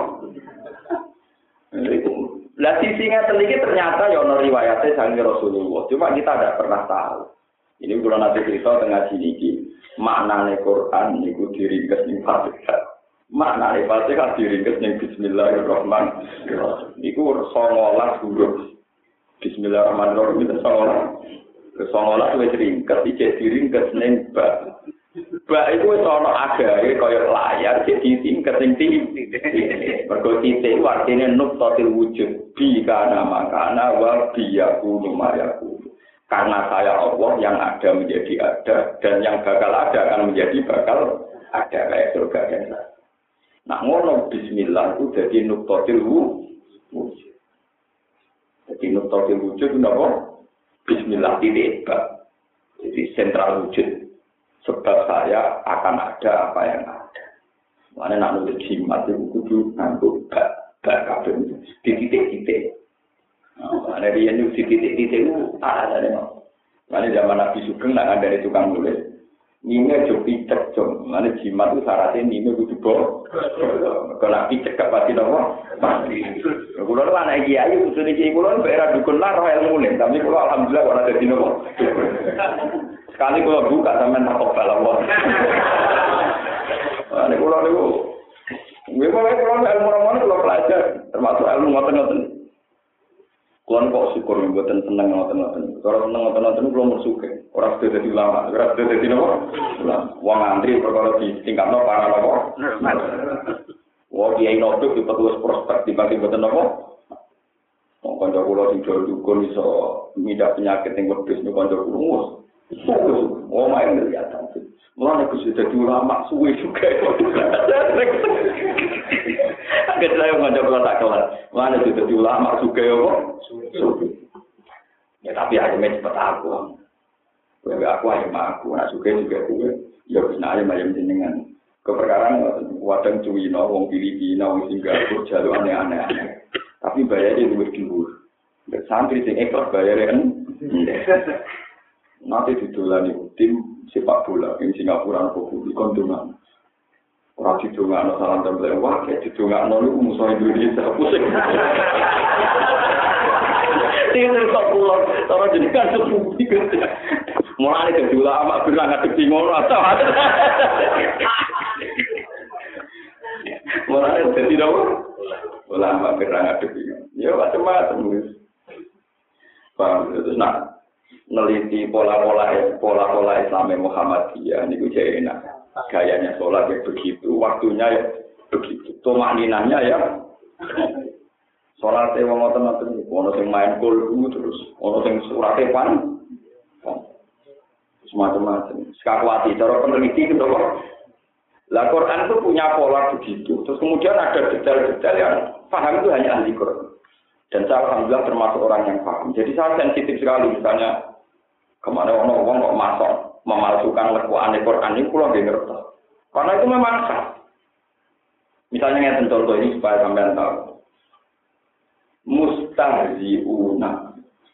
Lah sisinya teliti ternyata ya riwayatnya sangi Rasulullah. Cuma kita tidak pernah tahu. Ini kalau nanti cerita tengah sini ki makna Quran niku diringkes ning Fatihah. Makna Fatihah diringkes ning Bismillahirrahmanirrahim. Niku songolas huruf. Bismillahirrahmanirrahim itu songolas. Ke songolas wis ringkes iki diringkes ning ba. Ba iku wis ana agahe kaya layar jadi tingkat tinggi. Mergo titik artine nuktatil wujud bi kana makana wa biyaku mayaku. Karena saya Allah yang ada menjadi ada dan yang bakal ada akan menjadi bakal ada kayak surga dan. Nah ngono Bismillah itu jadi nuktotil wujud. Jadi nuktotil wujud itu? Bismillah tidak Jadi sentral wujud. Sebab saya akan ada apa yang ada. Mana nak nulis jimat itu kudu nganggo bak bak kabeh titik-titik. Ada dia nyuk di titik-titik itu tak ada deh. Mana zaman Nabi Sugeng nak ada tukang nulis. Nime jo picek jo, mana jimat itu syaratnya nime kudu bo. Kalau Nabi cekap pasti nopo. Pasti. Kulo lu anak kiai, usul kiai kulo era dukun lah roh ilmu nih. Tapi kulo alhamdulillah kalau ada di nopo. Sekali kulo buka sampean tak kebal Allah. Mana kulo niku. Gue mau kulo ilmu ramon kulo pelajar, termasuk ilmu ngoten-ngoten. Kulon kok syukur mboten seneng ngoten-ngoten. Kalau seneng ngoten-ngoten kula musuke. Ora sudah dadi ulama, ora sudah dadi napa? Wong antri perkara di tingkatno para napa? Wong kiai nopo di petugas prospek dibagi mboten napa? Wong kanca kula sing jual dukun iso midak penyakit ing wedhus niku kanca kula mus. Oh, main kelihatan. Mulane kudu dadi ulama suwe juga. Agak saya ngajak kalau tak kelar. Mana jadi ulama suka ya kok? Ya tapi akhirnya cepat aku. Gue aku ayam aku, nak suka juga gue. Ya bisa ayam ayam jenengan. Keperkaraan wadang cuwino, wong Filipina, wong Singapura, jalur aneh-aneh. Tapi bayarnya lebih dhuwur. Santri sing ikhlas bayarnya kan. Nanti didolani tim sepak bola yang Singapura nopo di kontungan. Ora didongakno salam tempel. Wah kayak didongakno niku musuh Indonesia. Pusing. Tinggal kok pulau, cara jadi kan sepupi Mulai dari ulama bilang nggak ngono atau? Mulai dari dong, ulama bilang nggak Ya macam-macam. Paham? Terus nah, neliti pola-pola pola-pola Islam Muhammadiyah gue enak gayanya sholat ya begitu, waktunya ya begitu, tomak ninanya ya. Sholat ya wong ngoten ono sing main kulku terus, ono sing surate pan, semacam-macam. Sekakwati, cara peneliti kok. Lah Quran itu punya pola begitu. Terus kemudian ada detail-detail yang paham itu hanya ahli Quran. Dan saya alhamdulillah termasuk orang yang paham. Jadi saya sensitif sekali misalnya ke mana orang orang kok masuk memalsukan lekuan Quran ini pulau ngerti. Karena itu memang sah. Misalnya yang contoh ini supaya sampean tahu. Mustahziuna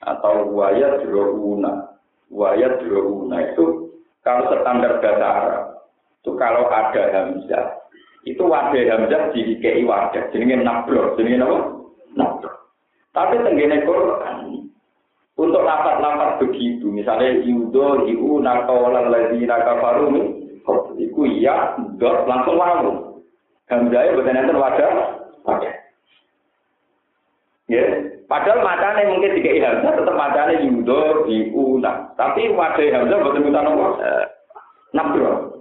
atau wayat drouna. Wayat drouna itu kalau standar bahasa Arab itu kalau ada hamzah itu wadah hamzah dikei wadah jenenge nabro jenenge apa nabro tapi tenggene Quran untuk lapat-lapat begitu misalnya yudo yu nakawalan ladina kafaru itu iya dot langsung wawu hamzahnya bukan enten wadah wadah ya padahal macane mungkin tiga hamzah tetap macane yudo yu tapi wadah hamzah bukan bukan apa nabro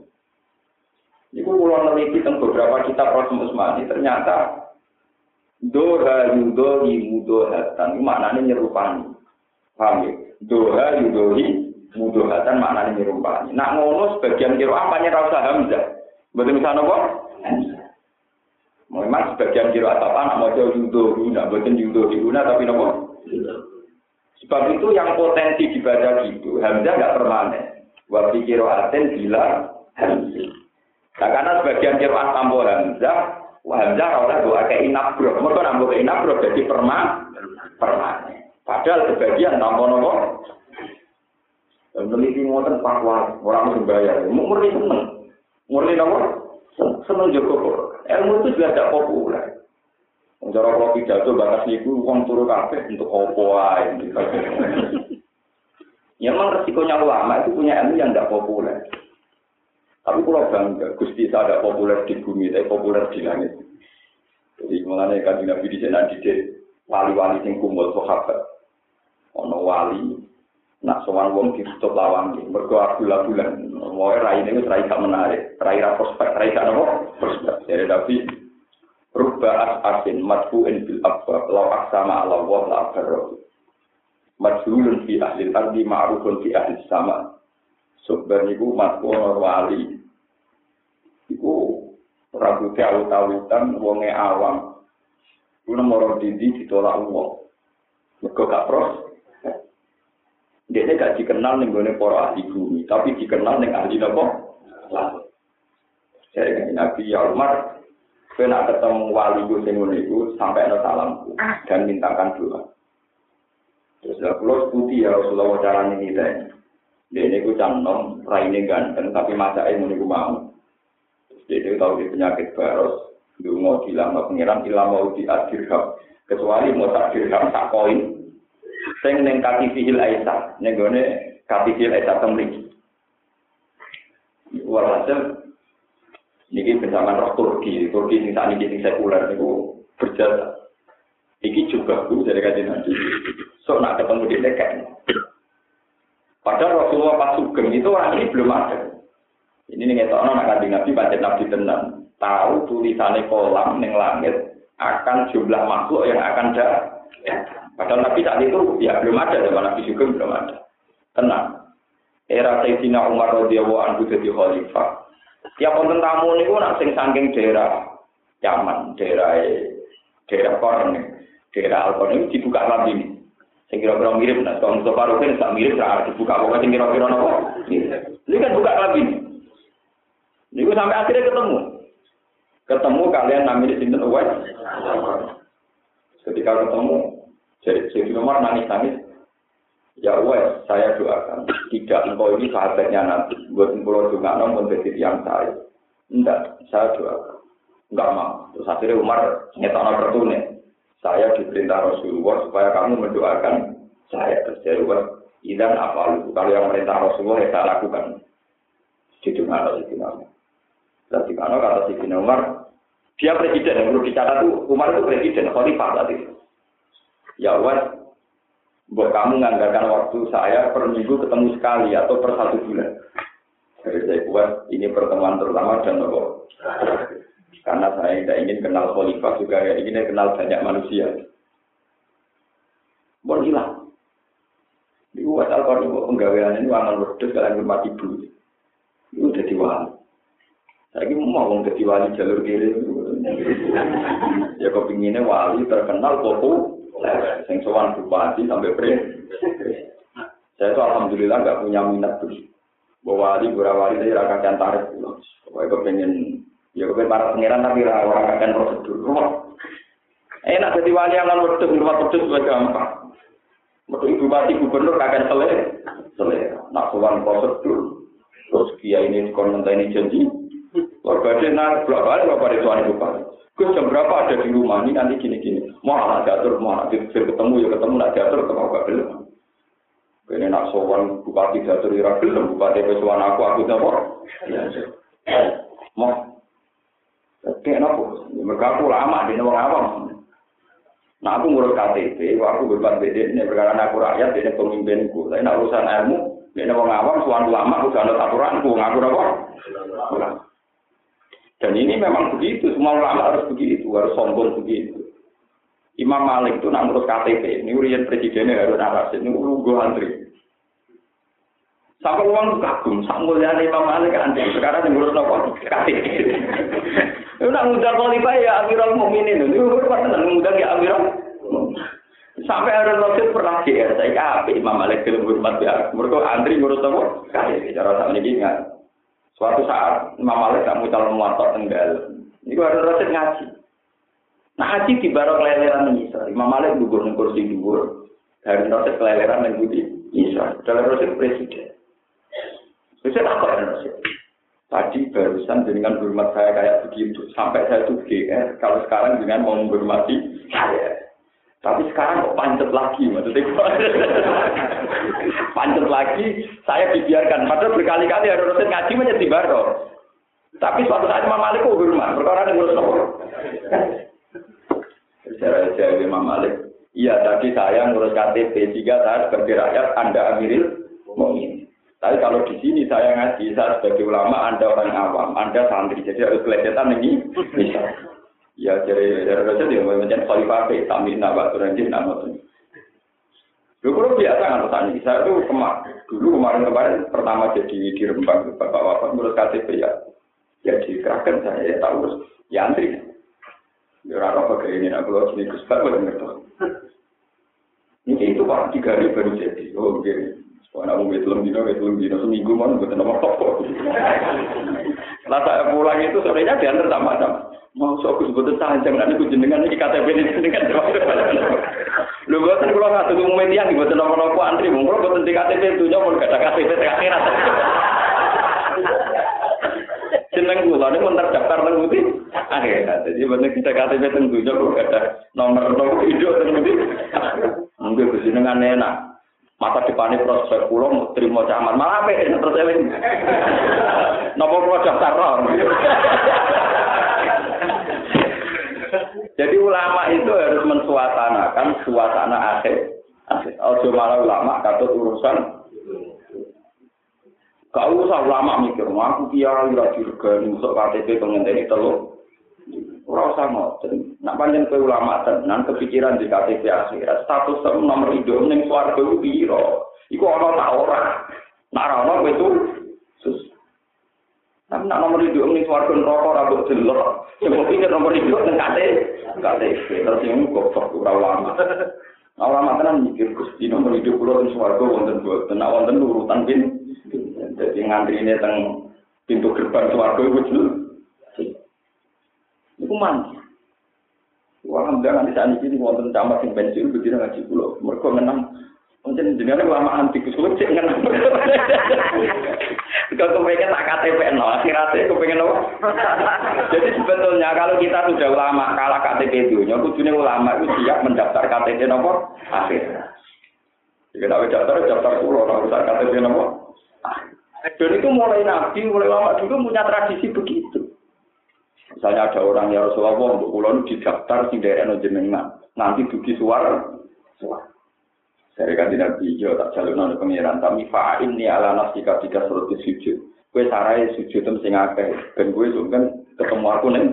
Iku pulau meneliti tentang beberapa kitab Rasul Usmani, ternyata doha yudohi mudohatan, maknanya nyerupani. Paham ya? Doha yudohi mudohatan, maknanya nyerupani. Nak ngono sebagian kira apa rasa hamzah. Betul misalnya apa? Memang sebagian kira apa nak mau jauh yudohi, nak betul yudohi guna tapi nopo. Sebab itu yang potensi dibaca gitu, hamzah nggak permanen. Wabi kira aten bila hamzah. Nah, karena sebagian kira tambah hamzah, hamzah ora doa ke inabro. Mereka nambah ke inabro jadi perma, permanen. Padahal sebagian tambah nopo. Meneliti ngoten pakwa, orang berbayar. Murni seneng. Murni nopo? Seneng juga Ilmu itu juga tidak populer. Cara kalau pidato batas niku uang turu kafe untuk opo. Ya memang resikonya ulama itu punya ilmu yang tidak populer. Tapi kalau bangga, Gusti saya ada populer di bumi, tapi populer di langit. Jadi mengenai kan Nabi di sana di wali-wali yang kumpul sahabat. Ono wali, nak sowan wong ditutup lawan iki. Mergo bulan bulan wae rai ini rai gak menarik, rai ra prospek, rai gak nopo prospek. Jadi Nabi rubba as-asin madfu'in bil abwab law aksama ala wa la abarro. Majhulun fi ahli ardi ma'rufun fi ahli sama. Itu matku wali iku ragu tahu-tahutan wonge awam. Kulo moro dindi ditolak wong. Mergo gak pros. Dia gak dikenal ning gone para ahli bumi, tapi dikenal ning ahli? Lalu. Saya Nabi ya Umar, kena ketemu wali gue sing itu sampai ada salamku dan mintakan doa. Terus ya pulau putih ya Rasulullah cara ini Dia ini gue canom, raine ganteng, tapi masa ini gue mau. Jadi tahu di penyakit baros, mau dilama pengiran, ilah mau diadirham. Kecuali mau tak dirham, tak koin. Sing neng kaki fihil aisyah, neng gone kaki fihil aisyah temlik. Walhasil, ini bersama roh Turki, Turki sing saat ini sekuler itu berjasa. Iki juga bu dari kajian nanti. So nak ketemu di dekat. Padahal Rasulullah pas sugeng itu orang ini belum ada. Ini nih ngetokno nak kanjeng Nabi pancen Nabi tenan. Tahu tulisannya kolam neng langit akan jumlah makhluk yang akan ada. Ya. Padahal Nabi saat itu ya belum ada zaman Nabi juga belum ada. Tenang. Era Sayyidina Umar radhiyallahu anhu jadi khalifah. Ya pun tamu niku nak sing saking daerah Yaman, daerah daerah Korn, daerah Al ini dibuka lagi. Sing kira-kira mirip, nah kalau Mustafa Rufin tak mirip, tak dibuka, pokoknya sing kira-kira nopo. Ini kan buka lagi. Niku sampai akhirnya ketemu. Ketemu kalian namanya sinten Uwais. Ketika ketemu, jadi si nomor nangis-nangis. Ya Uwais, saya doakan. Tidak engkau ini sahabatnya nanti. Buat pulau juga nom menjadi yang saya. Enggak, saya doakan. Enggak mau. Terus akhirnya Umar nyetok bertune. Saya diperintah Rasulullah supaya kamu mendoakan saya. Umar, Idan apa lu? Kalau yang perintah Rasulullah ya saya lakukan. Di dunia itu Berarti karena kata si Umar, dia presiden yang perlu dicatat tuh Umar itu presiden, khalifah tadi. Ya Allah, buat kamu menganggarkan waktu saya per minggu ketemu sekali atau per satu bulan. Jadi saya buat ini pertemuan terutama dan nopo. Karena saya tidak ingin kenal khalifah juga ya ingin kenal banyak manusia. Bon hilang. Di buat al-Qur'an penggawean ini wangan wedus kalian hormat ibu. Itu udah diwali. Saya mau wong dadi wali jalur kiri. ya kepinginnya wali terkenal popo, sing sowan bupati sampai pre. Saya itu alhamdulillah nggak punya minat tuh. Bahwa wali wali saya rakyat yang tarik. Pokoknya kepengen ya kepengen para pangeran tapi orang akan prosedur. Enak jadi wali yang lalu wedus, rumah wedus juga gampang. Betul bupati gubernur kakek selera, selera. Nak sowan prosedur, Terus kia ini komentar ini janji. Warga desa belak balik bapak itu aneh bupati. Gus jam berapa ada di rumah ini nanti gini-gini. Mau anak diatur, mau anak ketemu ya ketemu, nak diatur ketemu gak belum. Ini nak sowan bupati diatur ira belum, bupati pesuan aku aku dapur. Mau Kayak nopo, mereka aku lama di nomor awam. Nah aku ngurus KTP, aku bebas beda ini perkara aku rakyat, ini pemimpinku. Tapi nak urusan ilmu, ini orang awam, suan lama, ada aturanku, ngaku apa? Dan ini memang begitu, semua ulama harus begitu, harus sombong begitu. Imam Malik itu nak ngurus KTP, ini urian presidennya harus narasi, ini gue antri. Sampai uang kagum, sampai Imam Malik antri, sekarang yang ngurus nopo KTP. Itu nak ngundang khalifah ya Amirul Mukminin, itu berapa tenang ngundang ya Amirul Sampai ada Rasul pernah GR, saya Imam Malik film hormat ya. Mereka antri ngurus nopo KTP, cara sama ini ingat. Suatu saat Imam Malik tak mutal muatok tenggal. Ini ada rasid ngaji. Nah ngaji di barok keleleran Isa. Imam Malik gugur di kursi gugur. Dari rasid keleleran yang budi Isa. Dalam rasid presiden. Bisa tak kok rasid. Tadi barusan dengan hormat saya kayak begitu. Sampai saya tuh GR. Kalau sekarang dengan mau menghormati saya. Tapi sekarang kok pancet lagi, maksudnya pancet lagi, saya dibiarkan. Padahal berkali-kali ada rutin ngaji menjadi baru. Tapi suatu saat Imam Malik kok hormat, perkara yang ngurus nopo. Secara jawab Imam Malik, iya tadi saya ngurus KTP, jika saya sebagai rakyat, Anda Amiril Mu'min. Tapi kalau di sini saya ngaji, saya sebagai ulama, Anda orang awam, Anda santri, jadi harus kelihatan ini bisa. Ya jadi dari raja dia menjadi khalifah ke tamin nama turan jin nama tuh. Dulu biasa kan petani. Saya tuh kemar dulu kemarin kemarin pertama jadi di Rembang bapak bapak menurut KTP ya ya dikerahkan saya ya tahu terus ya antri. Ya apa kayak ini aku loh sini bapak ngerti. Ini itu pak tiga hari baru jadi. Oh begini. Soalnya aku betul dino betul dino seminggu mana betul nama apa. Nah saya pulang itu sorenya diantar sama-sama. Mau sok sebut sanjang nanti ku jenengan iki KTP ini jenengan. Lho boten kula ngatur umum media nih boten nopo-nopo antri kula boten di KTP dunya mun gak ada KTP teng akhirat. Jeneng kula niku terdaftar nang putih akhirat. Jadi boten kita KTP teng dunya kok ada nomor nomor hidup teng putih. Mungkin jenengan enak. Masa depannya prospek pulau terima caman malah apa terus eling nopo daftar Jadi ulama itu harus mensuasanakan suasana akhir. Ojo malah ulama katut urusan. Gak usah ulama mikir, aku kiai ra dirgani usuk KTP pengenteni telu. ora usah ngoten. Nak panjen kowe ulama tenan kepikiran di KTP akhirat status sem nomor ido ning swarga ku piro? Iku ana ta ora. Nak ora ana kowe sus. Nak nak nomor ido ning swarga neraka ora mbok delok. Sing pikir nomor ido ning KTP KTP terus sing kok ora ulama. Ulama tenan mikir Gusti nomor ido kula ning swarga wonten boten. Nak wonten urutan pin. Dadi ngantrine teng pintu gerbang swarga kuwi jelas Itu mandi. Alhamdulillah nanti saat ini wonten camat yang pensiun begitu ngaji pulau. Mereka menang Mungkin jenenge lama anti kusulit sih kan. Kalau kepengen tak KTP no, akhirnya kepengen apa? Jadi sebetulnya kalau kita sudah ulama kalah KTP dunia, kudunya ulama itu siap mendaftar KTP nopo akhir. Jika tak daftar, daftar pulau, kalau usah KTP nopo. Dan itu mulai nabi, mulai lama dulu punya tradisi begitu. Misalnya ada orang yang Rasulullah, untuk pulau didaftar di daerah jenengan, nanti dugi suara, suara. Dari kanji Nabi, yo tak jalur nol pengiran, tapi fa'in ni ala nafsi ketika surat sujud. Kue sarai sujud tem sing akeh, dan kue kan ketemu aku nih.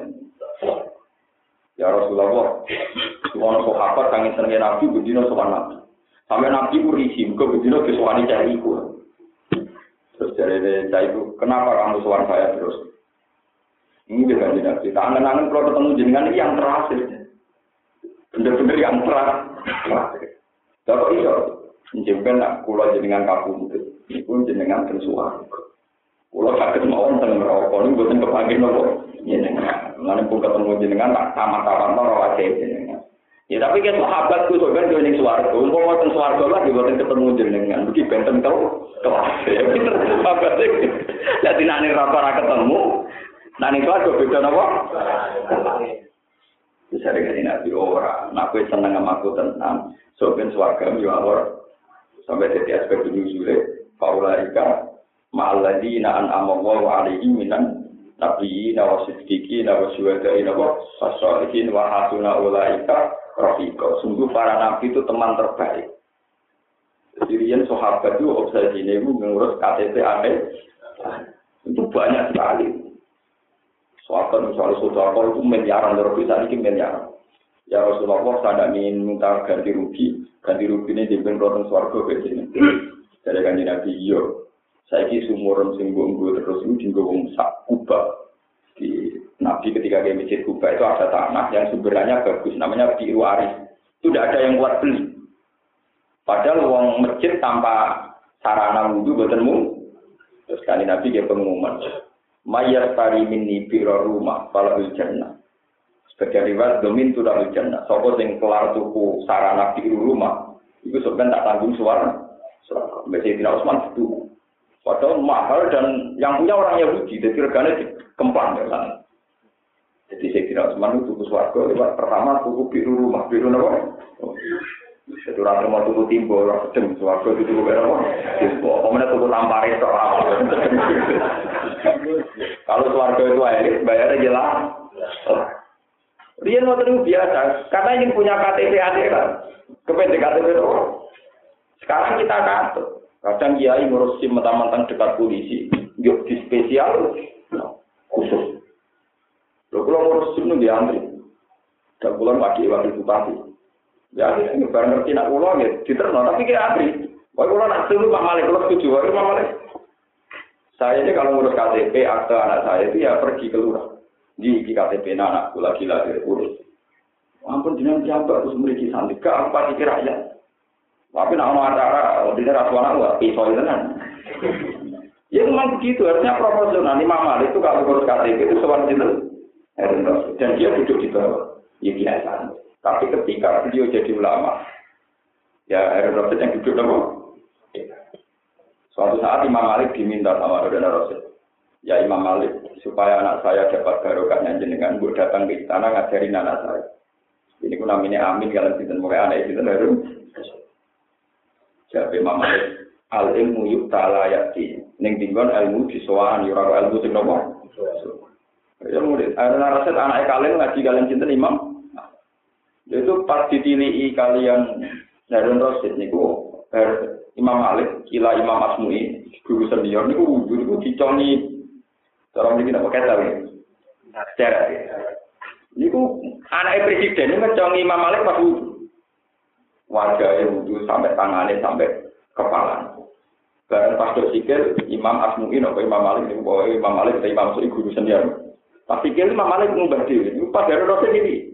Ya Rasulullah, semua sahabat kami senengin Nabi, bedino soal Nabi. Sampai Nabi ku risi, muka bedino kesuani cari. Terus dari cari itu, kenapa kamu soal saya terus? Ini dia kanji Nabi, tak angen-angen kalau ketemu jenengan ini yang terakhir. Bener-bener yang terakhir. Bapak iso, njemben nak kula jenengan kabum itu jenengan tersuar. Kula sakit mau tentang merokok ini buatan kepanggil nopo jenengan. Lalu pun ketemu jenengan tak sama kawan nopo aja jenengan. Ya tapi kan sahabat tuh kan join suarga, umpama wonten suarga lah dibuatin ketemu jenengan, begitu benten kau kelas. Ya bener sahabat Jadi nanti rata ketemu, nanti kelas gue beda nopo. Bisa dengan nabi orang, nabi seneng sama aku tenang, soalnya suarga miwalor, sampai jadi aspek sulit, faulaika ma'alladina an'amallahu alaihi minan nabiyina wa siddiqina wa syuhadaina wa sasolihin wa hasuna ulaika rafiqa. Sungguh para nabi itu teman terbaik. Jadi sahabat itu obsesi ini mengurus KTP aneh. Itu banyak sekali. Sahabat misalnya saudara itu miliaran dari bisa ini miliaran. Ya Rasulullah saya ingin minta ganti rugi, ganti rugi ini di bengkel suarga ke sini. Dari kanji Nabi, iya. Saya ki sumuran sing terus itu di wong sak kubah. Di Nabi ketika ke masjid kubah itu ada tanah yang sumbernya bagus, namanya biru aris. Itu tidak ada yang kuat beli. Padahal uang masjid tanpa sarana wudhu buatanmu. Terus kali Nabi dia pengumuman. Mayar tari mini biro rumah kalau jannah. Sebagai riwayat domin tu dalam jannah. Sopo sing kelar tuku sarana biru rumah. Itu sebenarnya tak tanggung suara. Mbak Sayyidina Usman itu. Padahal mahal dan yang punya orang Yahudi. Jadi regane kemplang ya kan. Jadi Sayyidina Usman itu tuku suarga. Lewat pertama tuku biru rumah. Biru apa? Jadi orang mau tuku timbo, orang sedang suarga itu tuku biru apa? Timbo. Kemudian tuku tampar itu Kalau suarga itu elit, bayarnya jelas. Rian waktu itu biasa, karena ingin punya KTP akhirat. Kepentingan KTP itu. Sekarang kita katut. Kadang kiai ngurus SIM mentang-mentang dekat polisi, yuk di spesial no, khusus. Lo kalau ngurus SIM itu diantri. Dan bulan pagi wakil bupati. Ya ini barang ngerti nak ulang ya, diterno tapi kayak antri. Wah kalau nak dulu Pak Malik, kalau setuju, wah Pak Malik. Saya ini kalau ngurus KTP, akte anak saya itu ya pergi ke lurah. Di KTP anakku lagi lagi urus. Ampun jangan siapa harus memiliki santri. Ke apa dikira rakyat? Tapi nak ngomong acara, di rasuana nggak pisau itu kan. Ya memang begitu, harusnya proporsional. Imam Malik itu kalau ngurus KTP itu soal itu. Dan dia duduk di bawah. Ya biasa. Tapi ketika beliau jadi ulama, ya Harun Rasul yang duduk dong. Suatu saat Imam Malik diminta sama Raden Rasul. Ya Imam Malik, supaya anak saya dapat barokahnya jenengan, gue datang ke istana ngajarin anak saya. Ini ku namanya Amin, kalian tidak mulai anak itu Harun. Jadi Imam Malik al ilmu yuk ta'ala yati. Neng tinggon ilmu disoan yura ilmu sing nopo. Ya murid, ada raset anak kalian ngaji kalian cinta imam. Itu pas ditilihi kalian Harun Rasid niku Imam Malik, kila Imam Asmui, guru senior niku wujud niku diconi cara mriki napa kata ya. Secara niku anak presiden niku ngecongi Imam Malik pas wujud wajahnya wudhu sampai tangannya sampai kepala. Barang pas sikil Imam Asmu'i nopo Imam Malik ini bahwa Imam Malik atau Imam Suri guru sendiri. Pas sikil Imam Malik ngubah diri. Ini pas dari Rasul ini.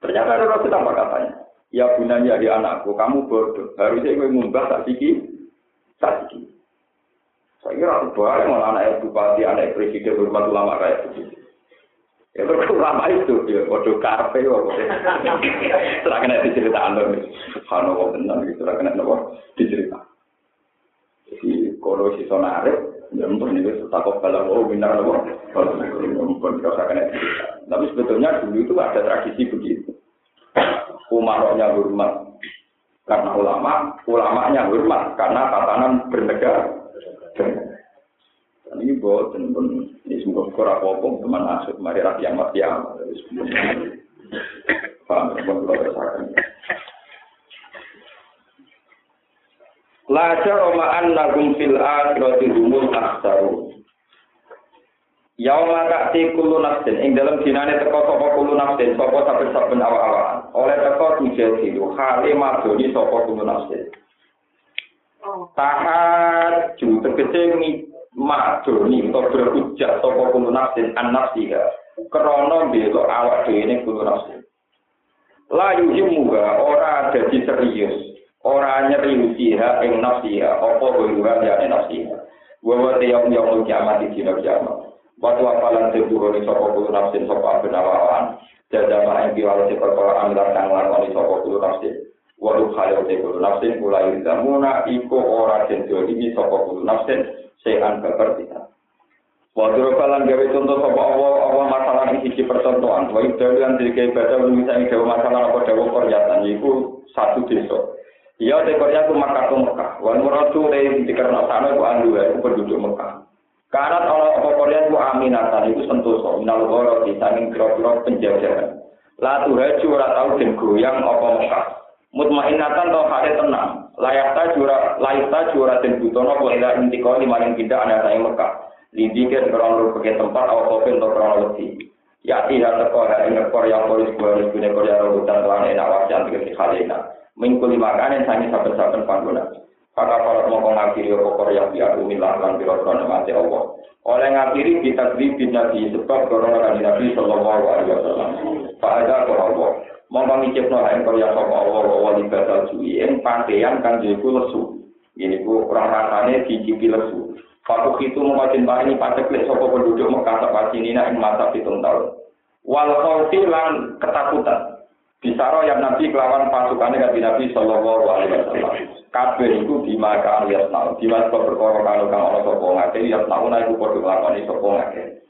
Ternyata ada Rasul apa katanya? Ya gunanya di anakku, kamu bodoh. Harusnya gue ngubah tak sikil, tak sikil. Saya kira boleh malah anak bupati, anak presiden, hormat ulama kayak begitu. Ya terus lama itu ya waduh karpe. Setelah kena diceritakan. Subhanallah benar. Setelah kena nopo dicerita. Jadi kalau si sonarik, ya mungkin itu takut kalau oh benar nopo. Kalau mungkin tidak usah kena cerita. Tapi sebetulnya dulu itu ada tradisi begitu. Umaroknya hormat karena ulama, ulamanya hormat karena tatanan bernegara. Ini boten pun ini semoga kurang apa teman asuk mari rakyat mati. Paham. Lajar omaan nagum fil akhirati humul akhsaru. Yauma ta'ti kullu nafsin. Ing dalam dinane teko sapa kullu nafsin? Sapa saben-saben awak-awakan. Oleh teko tujadilu hale madoni sapa kullu nafsin. Tahat ju tegese madoni utawa berhujjah sapa kulo nafsin? An nafsiha krana bela awak dhewe ning kulo nafsin. La yuhimuha ora dadi serius. Ora nyeriusiha ing nafsiha. Apa kulo ya nafsiha? Wa wa yang yang kiamat di dina kiamat Waktu apalan tebuh ni sapa kulo nafsin sapa benawan jada ma ing piwala se perkara amilan kang lakoni sapa kulo nafsin Waduh khayo te kulo nafsin kulai zamuna iko ora den ini sapa kulo nafsin sean kepertian. Wadro kalan gawe contoh sapa Allah Allah masalah ini siji percontohan. Wa ibdalu yang ibadah misalnya gawe masalah apa dawa koryatan iku satu desa. Iya te Korea ku Makkah tu Mekah. Wan muradu te dikarena sana ku andu ku penduduk Mekah. Karena Allah apa Korea ku aminatan itu sentosa minal ghoro di saking kira-kira penjajahan. La tuhaju ora tau den goyang apa Mekah. Mutmainatan to hale tenang. Layak ta jura layak ta jura den butono apa ila intiko limaring pindah ana saing Mekah. Lidikir krono pakai tempat awak kopil atau krono lebih. Ya tidak teko ing Korea polis polis punya Korea hutan tuan enak wajan tiga kali mingkuli makanan sangi saben-saben panggonan. Maka para mongko ngakhiri apa Korea biar umilah lan biro-biro mati Allah. Oleh ngakhiri kita beri nabi sebab korona kan nabi sallallahu alaihi wasallam. Pak ada Allah. Mongko ngicipno ing Korea sapa Allah wa li batal suwi ing pantean kang jiku lesu. Ini ku orang rasane dicipi lesu. Fakuk itu mengkacin ini paceklik sapa penduduk Mekah tepat ini ing masa pitung tahun. Wal khawfi lan ketakutan. Bisaro yang Nabi kelawan pasukannya kanjeng Nabi Shallallahu Alaihi Wasallam. Kabeh itu di maka alias tahu. Di masa perkara kalau kang orang sopo ngake, ya tahu naik kudu nglakoni sopo ngake.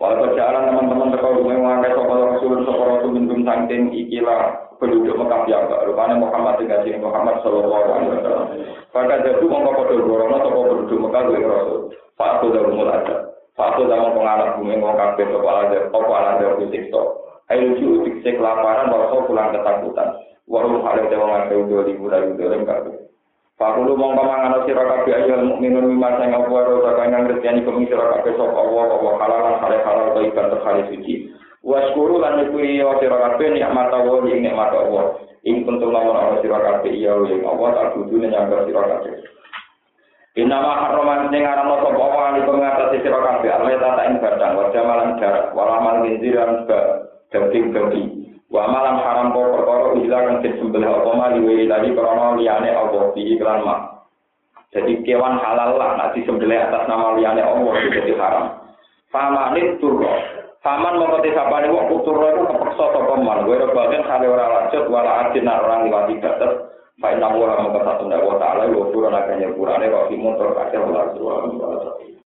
Walau jalan teman-teman teko rumah ngake sopo rasul sopo rasul mintum sangking ikilah penduduk Mekah ya Rupanya Muhammad dengan Muhammad Shallallahu Alaihi Wasallam. Maka jadi mongko padha gorono sopo penduduk Mekah duwe rasul. Pak aku dah mulai ada. Pak aku dah mau pengarap bumi mau kabeh sopo ada. Sopo ada siksa. Ayo ju dikse kelaparan warso pulang ketakutan. Warum hal dewa ngake udah ribu dari udah lengkap. Fakulu mong kamangan sira kabeh ayyul mukminun mimma sang apa ro sakang ngerteni kemi sira kabeh sapa Allah apa halalan hale halal to ikan terhali suci. Waskuru lan nyukuri ya sira kabeh nikmat Allah ing nikmat Allah. Ing kuntum lamun ana sira kabeh ya ing Allah tak kudu nyangka sira kabeh. Inama haroman sing aran sapa wa ali pengatasi sira kabeh alme tata ing badang wa jamalan darat wala mal gindiran daging-daging. Wa malam haram kau perkara ilah kang disembelih apa mali wa tadi krana liyane apa di iklan mak. Jadi kewan halal lah nanti sembelih atas nama liyane Allah jadi haram. Famanit turro. Faman mau kete sapane wong turro itu kepeksa sapa man. Kowe rebaten kale ora lanjut wala adin orang liwati batas. Fa inna wa maka satu wa ta'ala wa qur'ana kan ya qur'ane wa fi Allah subhanahu wa.